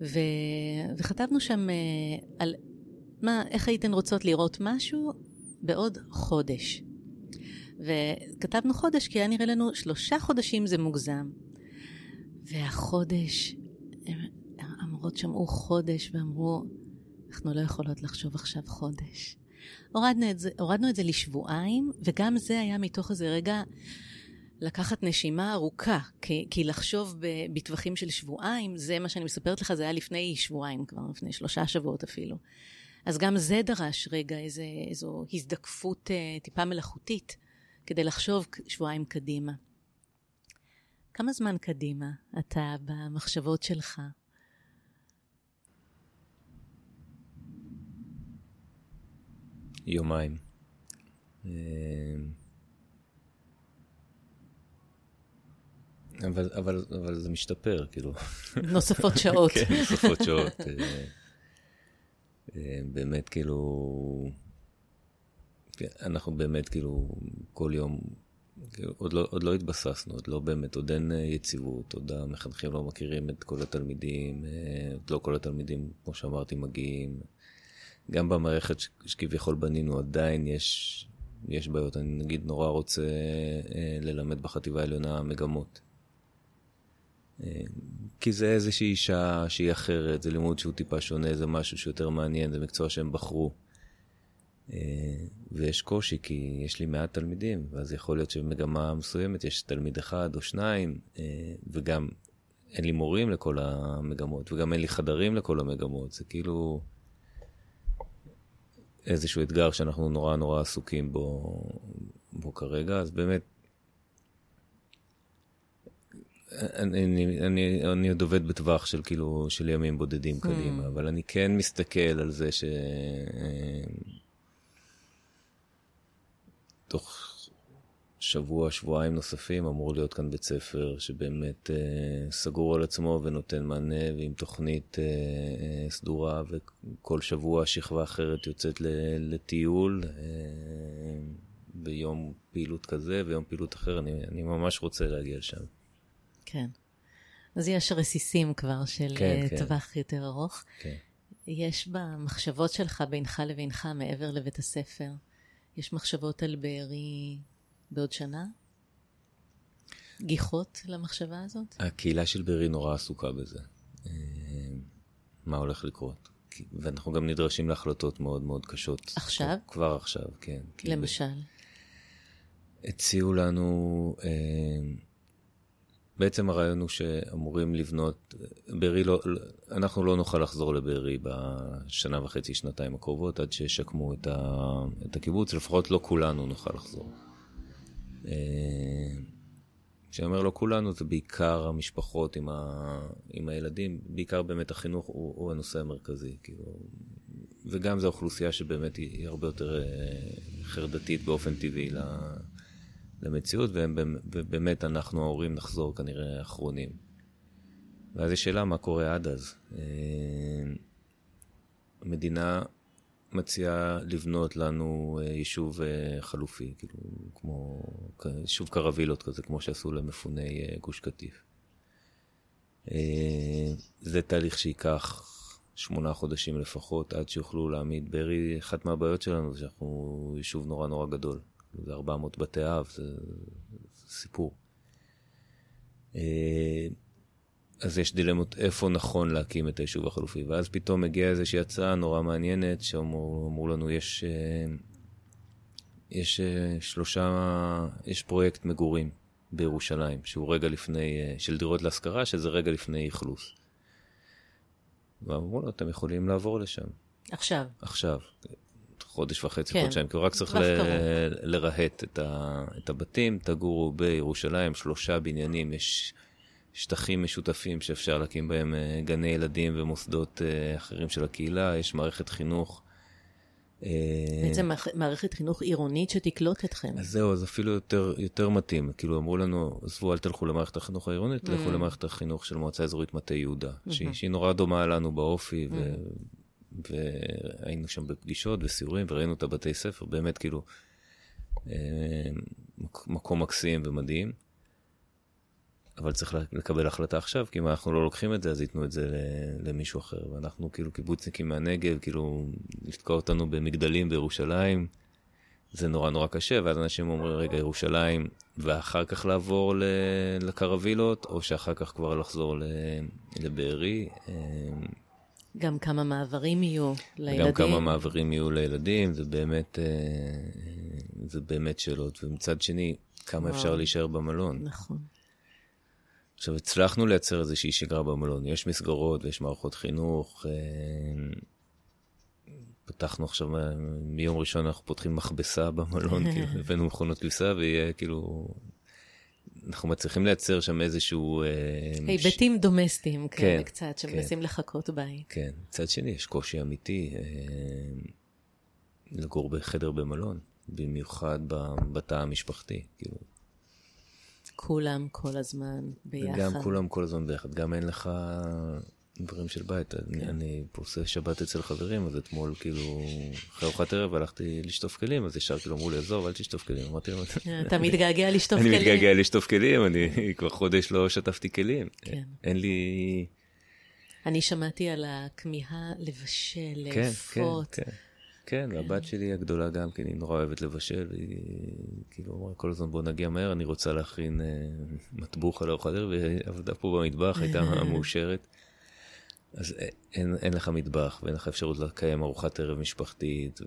ו... וכתבנו שם אה, על מה, איך הייתן רוצות לראות משהו בעוד חודש. וכתבנו חודש כי היה נראה לנו שלושה חודשים זה מוגזם. והחודש, המורות שמעו חודש ואמרו, אנחנו לא יכולות לחשוב עכשיו חודש. הורדנו את זה, הורדנו את זה לשבועיים, וגם זה היה מתוך איזה רגע לקחת נשימה ארוכה, כי, כי לחשוב בטווחים של שבועיים, זה מה שאני מספרת לך, זה היה לפני שבועיים כבר, לפני שלושה שבועות אפילו. אז גם זה דרש רגע איזה, איזו הזדקפות אה, טיפה מלאכותית, כדי לחשוב שבועיים קדימה. כמה זמן קדימה אתה במחשבות שלך? יומיים. אבל, אבל, אבל זה משתפר, כאילו. נוספות שעות. כן, נוספות שעות. אה, אה, באמת, כאילו, אנחנו באמת, כאילו, כל יום, כאילו, עוד, לא, עוד לא התבססנו, עוד לא באמת, עוד אין אה, יציבות, עוד המחנכים לא מכירים את כל התלמידים, עוד לא כל התלמידים, כמו שאמרתי, מגיעים. גם במערכת שכביכול בנינו, עדיין יש, יש בעיות. אני נגיד נורא רוצה ללמד בחטיבה העליונה מגמות. כי זה איזושהי אישה שהיא אחרת, זה לימוד שהוא טיפה שונה, זה משהו שיותר מעניין, זה מקצוע שהם בחרו. אה, ויש קושי, כי יש לי מעט תלמידים, ואז יכול להיות שבמגמה מסוימת יש תלמיד אחד או שניים, אה, וגם אין לי מורים לכל המגמות, וגם אין לי חדרים לכל המגמות, זה כאילו איזשהו אתגר שאנחנו נורא נורא עסוקים בו, בו כרגע, אז באמת אני, אני, אני, אני עוד עובד בטווח של כאילו, של ימים בודדים קדימה, mm. אבל אני כן מסתכל על זה ש... תוך שבוע, שבועיים נוספים אמור להיות כאן בית ספר שבאמת אה, סגור על עצמו ונותן מענה ועם תוכנית אה, אה, סדורה וכל שבוע שכבה אחרת יוצאת לטיול אה, ביום פעילות כזה ויום פעילות אחר, אני, אני ממש רוצה להגיע לשם. כן. אז יש רסיסים כבר של כן, אה, כן. טווח כן. יותר ארוך. כן. יש במחשבות שלך בינך לבינך מעבר לבית הספר, יש מחשבות על בארי בעוד שנה? גיחות למחשבה הזאת? הקהילה של בארי נורא עסוקה בזה. אה, מה הולך לקרות? ואנחנו גם נדרשים להחלטות מאוד מאוד קשות. עכשיו? כבר עכשיו, כן. למשל? הציעו לנו... אה, בעצם הרעיון הוא שאמורים לבנות, בארי לא, אנחנו לא נוכל לחזור לבארי בשנה וחצי, שנתיים הקרובות, עד שישקמו את, ה, את הקיבוץ, לפחות לא כולנו נוכל לחזור. אה, כשאני אומר לא כולנו, זה בעיקר המשפחות עם, ה, עם הילדים, בעיקר באמת החינוך הוא, הוא הנושא המרכזי. כאילו, וגם זו אוכלוסייה שבאמת היא, היא הרבה יותר אה, חרדתית באופן טבעי למציאות, ובאמת אנחנו ההורים נחזור כנראה אחרונים. ואז יש שאלה מה קורה עד אז. אה, המדינה מציעה לבנות לנו אה, יישוב אה, חלופי, כאילו, כמו יישוב קרווילות כזה, כמו שעשו למפוני גוש קטיף. זה תהליך שייקח שמונה חודשים לפחות, עד שיוכלו להעמיד בארי. אחת מהבעיות שלנו זה שאנחנו יישוב נורא נורא גדול. זה 400 בתי אב, זה, זה סיפור. אה, אז יש דילמות איפה נכון להקים את היישוב החלופי, ואז פתאום מגיעה איזושהי הצעה נורא מעניינת, שאמרו לנו, יש, אה, יש אה, שלושה, יש פרויקט מגורים בירושלים, שהוא רגע לפני, של דירות להשכרה, שזה רגע לפני אכלוס. ואמרו לו, אתם יכולים לעבור לשם. עכשיו. עכשיו. חודש וחצי, כן. חודשיים, כי הוא רק צריך ל- לרהט את, ה- את הבתים. תגורו בירושלים, שלושה בניינים, יש שטחים משותפים שאפשר להקים בהם אה, גני ילדים ומוסדות אה, אחרים של הקהילה, יש מערכת חינוך. אה, בעצם מערכת חינוך עירונית שתקלוט אתכם. אז זהו, אז אפילו יותר, יותר מתאים. כאילו אמרו לנו, עזבו, אל תלכו למערכת החינוך העירונית, תלכו mm. למערכת החינוך של מועצה אזורית מטה יהודה, mm-hmm. שהיא, שהיא נורא דומה לנו באופי, mm-hmm. ו... והיינו שם בפגישות וסיורים וראינו את הבתי ספר, באמת כאילו אה, מקום מקסים ומדהים. אבל צריך לקבל החלטה עכשיו, כי אם אנחנו לא לוקחים את זה, אז ייתנו את זה למישהו אחר. ואנחנו כאילו קיבוצניקים מהנגב, כאילו לתקוע אותנו במגדלים בירושלים, זה נורא נורא קשה, ואז אנשים אומרים, רגע, ירושלים, ואחר כך לעבור לקרווילות, או שאחר כך כבר לחזור לבארי. גם כמה מעברים יהיו לילדים. גם כמה מעברים יהיו לילדים, זה באמת, אה, זה באמת שאלות. ומצד שני, כמה וואו. אפשר להישאר במלון. נכון. עכשיו, הצלחנו לייצר איזושהי שגרה במלון. יש מסגרות ויש מערכות חינוך. אה, פתחנו עכשיו, אה, מיום ראשון אנחנו פותחים מכבסה במלון, כאילו, הבאנו מכונות כביסה ויהיה כאילו אנחנו מצליחים לייצר שם איזשהו... אה, היבטים דומסטיים כאלה כן, קצת, שמנסים כן. לחכות בית. כן, מצד שני יש קושי אמיתי אה, לגור בחדר במלון, במיוחד בתא המשפחתי, כאילו. כולם כל הזמן ביחד. גם כולם כל הזמן ביחד, גם אין לך דברים של בית. אני, כן. אני עושה שבת אצל חברים, אז אתמול כאילו, אחרי ארוחת ערב הלכתי לשטוף כלים, אז ישר כאילו אמרו לי, עזוב, אל תשטוף כלים. אמרתי להם, אתה מתגעגע לשטוף אני כלים. מתגעגע לשטוף כלים, אני כבר חודש לא שטפתי כלים. כן. אין לי... אני שמעתי על הכמיהה לבשל, כן, לאפות. כן, כן. כן, והבת שלי הגדולה גם כן, היא נורא אוהבת לבשל, והיא כאילו אמרה כל הזמן בוא נגיע מהר, אני רוצה להכין אה, מטבוך על ארוחת ערב, והיא עבדה פה במטבח, הייתה מאושרת. אז אין, אין לך מטבח, ואין לך אפשרות לקיים ארוחת ערב משפחתית,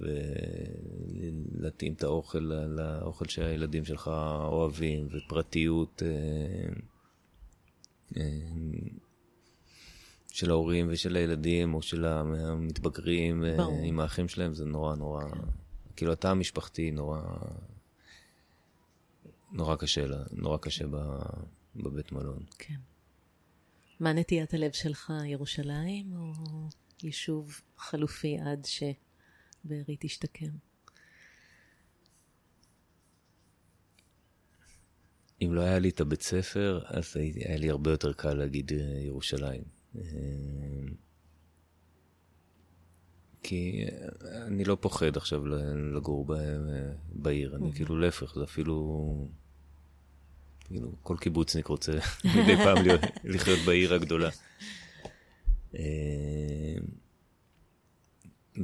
ולהתאים את האוכל לאוכל שהילדים שלך אוהבים, ופרטיות אה, אה, של ההורים ושל הילדים, או של המתבגרים אה, ברור. עם האחים שלהם, זה נורא נורא, כאילו התא המשפחתי נורא, נורא קשה, נורא קשה בבית מלון. כן. מה נטיית הלב שלך, ירושלים או יישוב חלופי עד שבארי תשתקם? אם לא היה לי את הבית ספר, אז היה לי הרבה יותר קל להגיד אה, ירושלים. אה, כי אה, אני לא פוחד עכשיו לגור בעיר, אני כאילו להפך, זה אפילו... כאילו, כל קיבוצניק רוצה מדי פעם להיות- לחיות בעיר הגדולה. אה,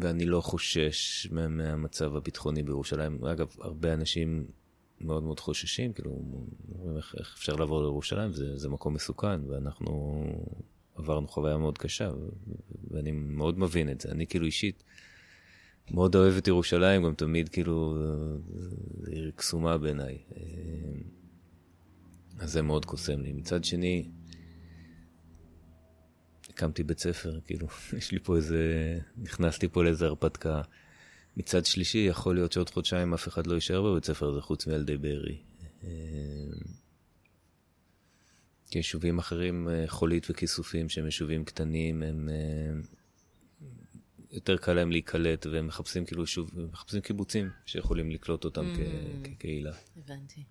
ואני לא חושש מה- מהמצב הביטחוני בירושלים. אגב, הרבה אנשים מאוד מאוד חוששים, כאילו, אומרים איך, איך אפשר לעבור לירושלים, זה, זה מקום מסוכן, ואנחנו עברנו חוויה מאוד קשה, ו- ואני מאוד מבין את זה. אני כאילו אישית מאוד אוהב את ירושלים, גם תמיד כאילו, זו עיר קסומה בעיניי. אז זה מאוד קוסם לי. מצד שני, הקמתי בית ספר, כאילו, יש לי פה איזה, נכנסתי פה לאיזה הרפתקה. מצד שלישי, יכול להיות שעוד חודשיים אף אחד לא יישאר בבית ספר הזה חוץ מילדי בארי. אה, כי יישובים אחרים, אה, חולית וכיסופים, שהם יישובים קטנים, הם... אה, יותר קל להם להיקלט, והם מחפשים כאילו יישוב, מחפשים קיבוצים שיכולים לקלוט אותם כ- כקהילה. הבנתי.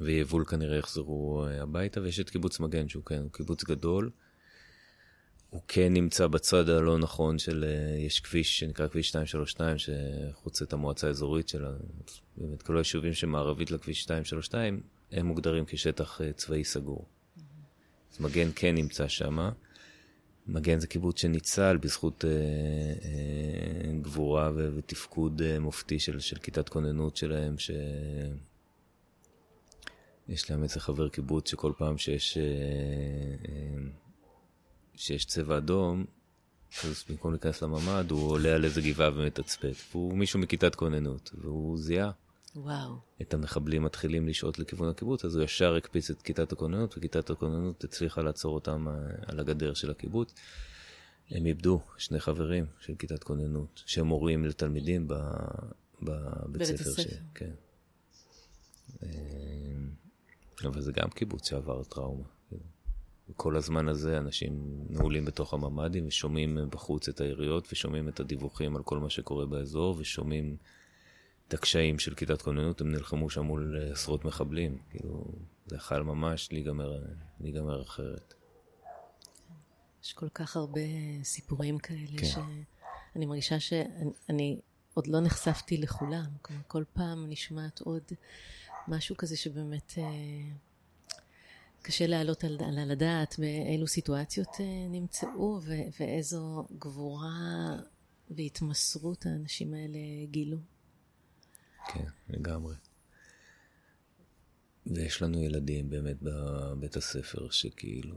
ויבול כנראה יחזרו אה, הביתה, ויש את קיבוץ מגן, שהוא כן, הוא קיבוץ גדול. הוא כן נמצא בצד הלא נכון של, אה, יש כביש שנקרא כביש 232, שחוצה את המועצה האזורית שלה. באמת, כל היישובים שמערבית לכביש 232, הם מוגדרים כשטח אה, צבאי סגור. אז מגן כן נמצא שם. מגן זה קיבוץ שניצל בזכות אה, אה, גבורה ותפקוד אה, מופתי של, של כיתת כוננות שלהם, ש... יש להם איזה חבר קיבוץ שכל פעם שיש, אה, אה, שיש צבע אדום, אז במקום להיכנס לממ"ד, הוא עולה על איזה גבעה ומתצפת. והוא מישהו מכיתת כוננות, והוא זיהה וואו. את המחבלים מתחילים לשהות לכיוון הקיבוץ, אז הוא ישר הקפיץ את כיתת הכוננות, וכיתת הכוננות הצליחה לעצור אותם אה, על הגדר של הקיבוץ. הם איבדו שני חברים של כיתת כוננות, שהם מורים לתלמידים ב, בבית בבית ספר. ש... כן. אה, אבל זה גם קיבוץ שעבר טראומה. כל הזמן הזה אנשים נעולים בתוך הממ"דים ושומעים בחוץ את היריות ושומעים את הדיווחים על כל מה שקורה באזור ושומעים את הקשיים של כיתת כוננות, הם נלחמו שם מול אה, עשרות מחבלים. כאילו, זה יכול ממש להיגמר, להיגמר אחרת. יש כל כך הרבה סיפורים כאלה, כן. שאני מרגישה שאני אני עוד לא נחשפתי לכולם. כלומר, כל פעם נשמעת עוד משהו כזה שבאמת אה, קשה להעלות על, על, הדעת באילו סיטואציות אה, נמצאו ו, ואיזו גבורה והתמסרות האנשים האלה גילו. כן, לגמרי. ויש לנו ילדים באמת בבית הספר שכאילו...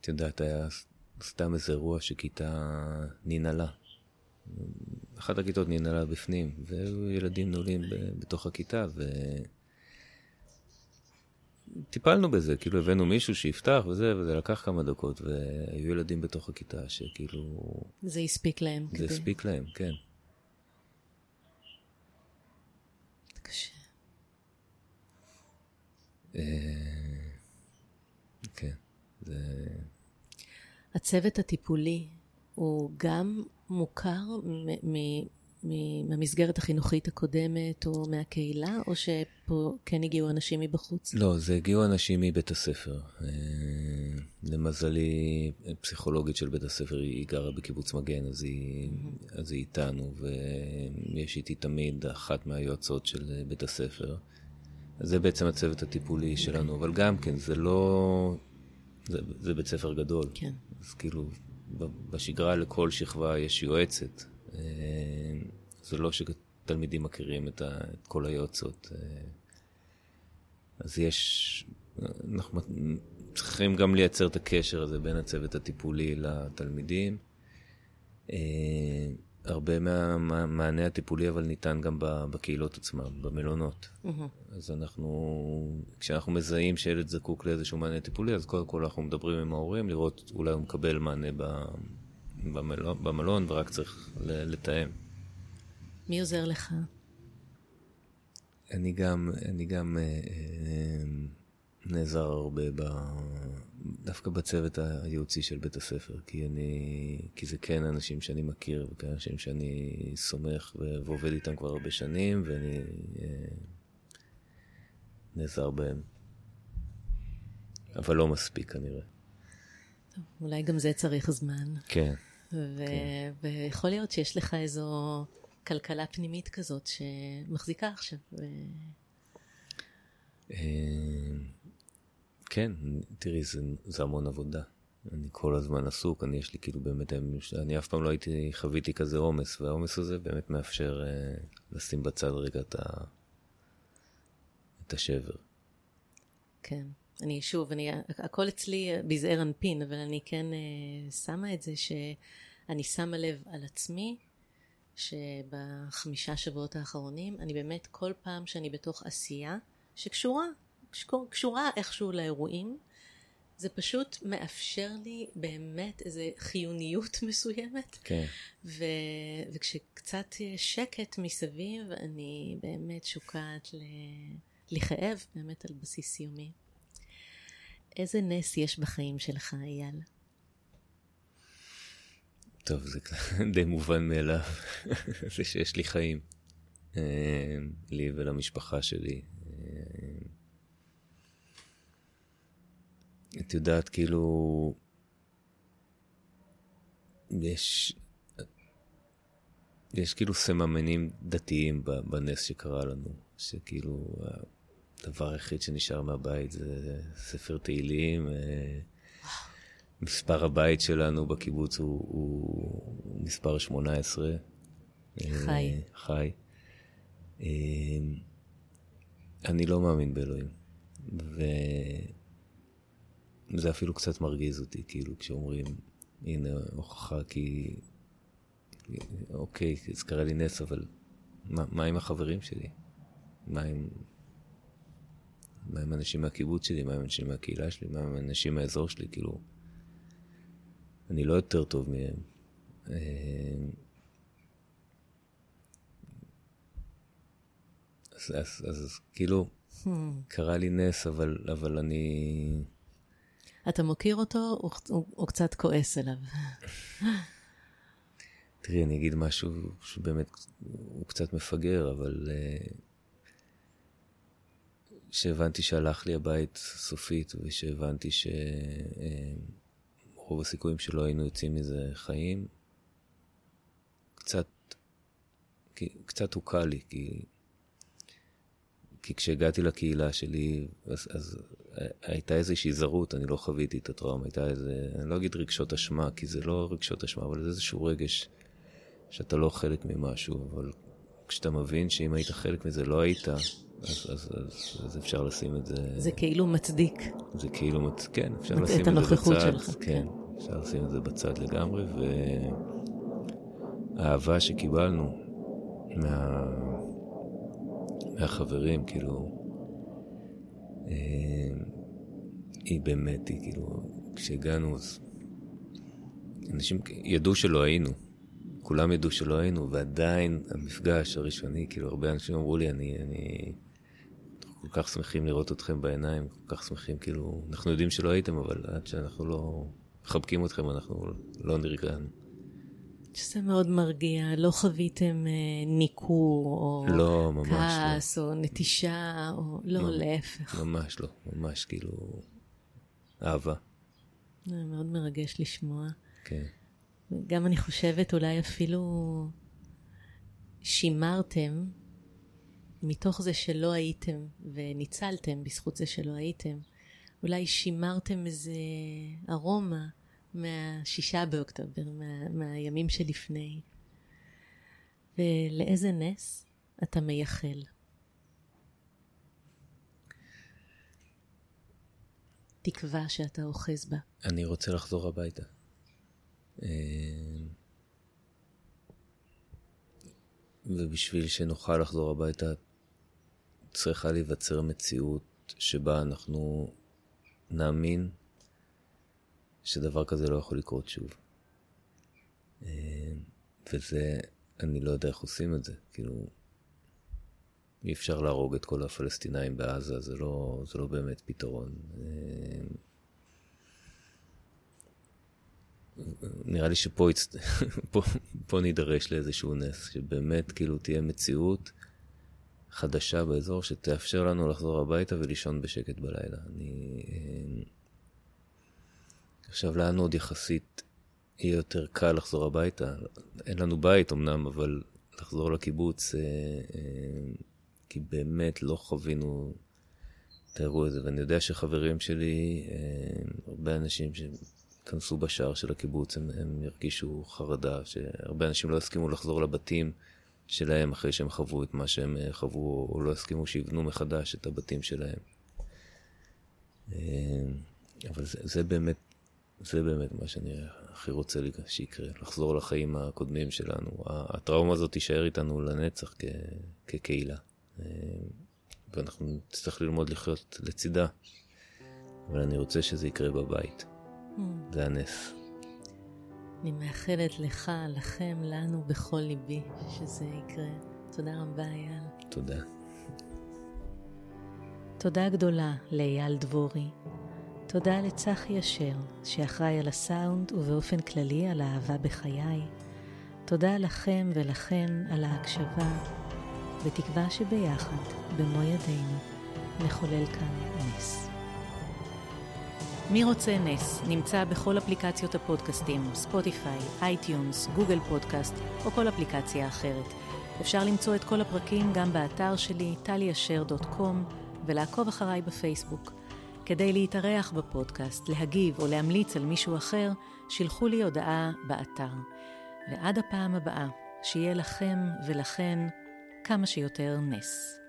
את יודעת, היה סתם איזה אירוע שכיתה ננעלה. אחת הכיתות ננעלה בפנים, והיו ילדים נעולים בתוך הכיתה, ו... טיפלנו בזה, כאילו הבאנו מישהו שיפתח וזה, וזה לקח כמה דקות, והיו ילדים בתוך הכיתה שכאילו... זה הספיק להם. זה כדי- הספיק להם, כן. קשה. אה, כן, זה... הצוות הטיפולי הוא גם מוכר מהמסגרת החינוכית הקודמת או מהקהילה, או שפה כן הגיעו אנשים מבחוץ? לא, זה הגיעו אנשים מבית הספר. אה, למזלי, פסיכולוגית של בית הספר, היא גרה בקיבוץ מגן, אז היא, mm-hmm. אז היא איתנו, ויש איתי תמיד אחת מהיועצות של בית הספר. זה בעצם הצוות הטיפולי okay. שלנו, אבל גם כן, זה לא... זה, זה בית ספר גדול. כן. אז כאילו, בשגרה לכל שכבה יש יועצת. אה, זה לא שתלמידים מכירים את, כל היועצות. אה, אז יש, אנחנו צריכים גם לייצר את הקשר הזה בין הצוות הטיפולי לתלמידים. הרבה מהמענה הטיפולי אבל ניתן גם בקהילות עצמם, במלונות. Mm-hmm. אז אנחנו, כשאנחנו מזהים שילד זקוק לאיזשהו מענה טיפולי, אז קודם כל אנחנו מדברים עם ההורים, לראות אולי הוא מקבל מענה במלון, במלון ורק צריך לתאם. מי עוזר לך? אני גם, אני גם אה, אה, נעזר הרבה ב... דווקא בצוות הייעוצי של בית הספר, כי אני, כי זה כן אנשים שאני מכיר, וכן אנשים שאני סומך ועובד איתם כבר הרבה שנים, ואני אה, נעזר בהם. אבל לא מספיק כנראה. טוב, אולי גם זה צריך זמן. כן. ו- כן. ויכול להיות שיש לך איזו כלכלה פנימית כזאת שמחזיקה עכשיו. ו... אה, כן, תראי, זה, זה המון עבודה. אני כל הזמן עסוק, אני יש לי כאילו באמת, אני אף פעם לא הייתי, חוויתי כזה עומס, והעומס הזה באמת מאפשר אה, לשים בצד רגע את, ה, את השבר. כן. אני שוב, אני, הכל אצלי בזעיר אנפין, אבל אני כן אה, שמה את זה שאני שמה לב על עצמי, שבחמישה שבועות האחרונים, אני באמת כל פעם שאני בתוך עשייה שקשורה קשורה איכשהו לאירועים. זה פשוט מאפשר לי באמת איזו חיוניות מסוימת. כן. ו... וכשקצת שקט מסביב, אני באמת שוקעת ל... לכאב באמת על בסיס יומי. איזה נס יש בחיים שלך, אייל? טוב, זה די מובן מאליו, זה שיש לי חיים. אה, לי ולמשפחה שלי. את יודעת, כאילו, יש, יש כאילו סממנים דתיים בנס שקרה לנו, שכאילו, הדבר היחיד שנשאר מהבית זה ספר תהילים. אה, מספר הבית שלנו בקיבוץ הוא, הוא מספר 18. אה, חי. חי. אה, אני לא מאמין באלוהים. ו... זה אפילו קצת מרגיז אותי, כאילו, כשאומרים, הנה הוכחה כי... אוקיי, זה קרה לי נס, אבל מה, מה עם החברים שלי? מה עם... מה עם אנשים מהקיבוץ שלי? מה עם אנשים מהקהילה שלי? מה עם אנשים מהאזור שלי? כאילו, אני לא יותר טוב מהם. אה, אז, אז, אז כאילו, hmm. קרה לי נס, אבל, אבל אני... אתה מוקיר אותו, או, קצת כועס עליו? תראי, אני אגיד משהו שבאמת הוא קצת מפגר, אבל כשהבנתי uh, שהלך לי הבית סופית, ושהבנתי שרוב uh, הסיכויים שלא היינו יוצאים מזה חיים, קצת, קצת הוקל לי, כי כי כשהגעתי לקהילה שלי, אז, אז הייתה איזושהי זרות, אני לא חוויתי את הטראומה, הייתה איזה, אני לא אגיד רגשות אשמה, כי זה לא רגשות אשמה, אבל זה איזשהו רגש שאתה לא חלק ממשהו, אבל כשאתה מבין שאם היית חלק מזה לא היית, אז, אז, אז, אז, אפשר לשים את זה... זה כאילו מצדיק. זה כאילו, מצ... כן, אפשר לשים את, את זה בצד. שלך. כן, כן, אפשר לשים את זה בצד לגמרי, והאהבה שקיבלנו מה... מהחברים, כאילו, היא באמת, היא כאילו, כשהגענו, אז אנשים ידעו שלא היינו. כולם ידעו שלא היינו, ועדיין המפגש הראשוני, כאילו, הרבה אנשים אמרו לי, אני, אני, כל כך שמחים לראות אתכם בעיניים, כל כך שמחים, כאילו, אנחנו יודעים שלא הייתם, אבל עד שאנחנו לא מחבקים אתכם, אנחנו לא נרגענו. שזה מאוד מרגיע, לא חוויתם אה, ניכור, או לא, ממש כעס, או נטישה, או לא, ממש- להפך. ממש לא, ממש כאילו אהבה, זה מאוד מרגש לשמוע. כן. גם אני חושבת אולי אפילו שימרתם מתוך זה שלא הייתם וניצלתם בזכות זה שלא הייתם, אולי שימרתם איזה ארומה מהשישה באוקטובר, מה, מהימים שלפני. ולאיזה נס אתה מייחל? תקווה שאתה אוחז בה. אני רוצה לחזור הביתה. אה, ובשביל שנוכל לחזור הביתה, צריכה להיווצר מציאות שבה אנחנו נאמין שדבר כזה לא יכול לקרות שוב. אה, וזה, אני לא יודע איך עושים את זה. כאילו, אי אפשר להרוג את כל הפלסטינאים בעזה, זה לא, זה לא באמת פתרון. אה, נראה לי שפה הצ... פה, פה נידרש לאיזשהו נס, שבאמת כאילו תהיה מציאות חדשה באזור שתאפשר לנו לחזור הביתה ולישון בשקט בלילה. אני... עכשיו, לנו עוד יחסית יהיה יותר קל לחזור הביתה. אין לנו בית אמנם, אבל לחזור לקיבוץ, אה, אה, כי באמת לא חווינו את האירוע הזה. ואני יודע שחברים שלי, אה, הרבה אנשים שכנסו בשער של הקיבוץ, הם, הם הרגישו חרדה, שהרבה אנשים לא הסכימו לחזור לבתים שלהם אחרי שהם חוו את מה שהם אה, חוו, או לא הסכימו שיבנו מחדש את הבתים שלהם. אה, אבל זה, זה באמת, זה באמת מה שאני הכי רוצה לי- שיקרה, לחזור לחיים הקודמים שלנו. הטראומה הזאת תישאר איתנו לנצח כ, כקהילה. ואנחנו נצטרך ללמוד לחיות לצידה. אבל אני רוצה שזה יקרה בבית. זה הנס. אני מאחלת לך, לכם, לנו, בכל ליבי, שזה יקרה. תודה רבה, אייל. תודה. תודה גדולה לאייל דבורי. תודה לצחי אשר, שאחראי על הסאונד ובאופן כללי על האהבה בחיי. תודה לכם ולכן על ההקשבה, בתקווה שביחד, במו ידינו, נחולל כאן נס. מי רוצה נס נמצא בכל אפליקציות הפודקאסטים, ספוטיפיי, iTunes, Google Podcast או כל אפליקציה אחרת. אפשר למצוא את כל הפרקים גם באתר שלי, טליאשר.com, ולעקוב אחריי בפייסבוק. כדי להתארח בפודקאסט, להגיב או להמליץ על מישהו אחר, שילחו לי הודעה באתר. ועד הפעם הבאה, שיהיה לכם ולכן כמה שיותר נס.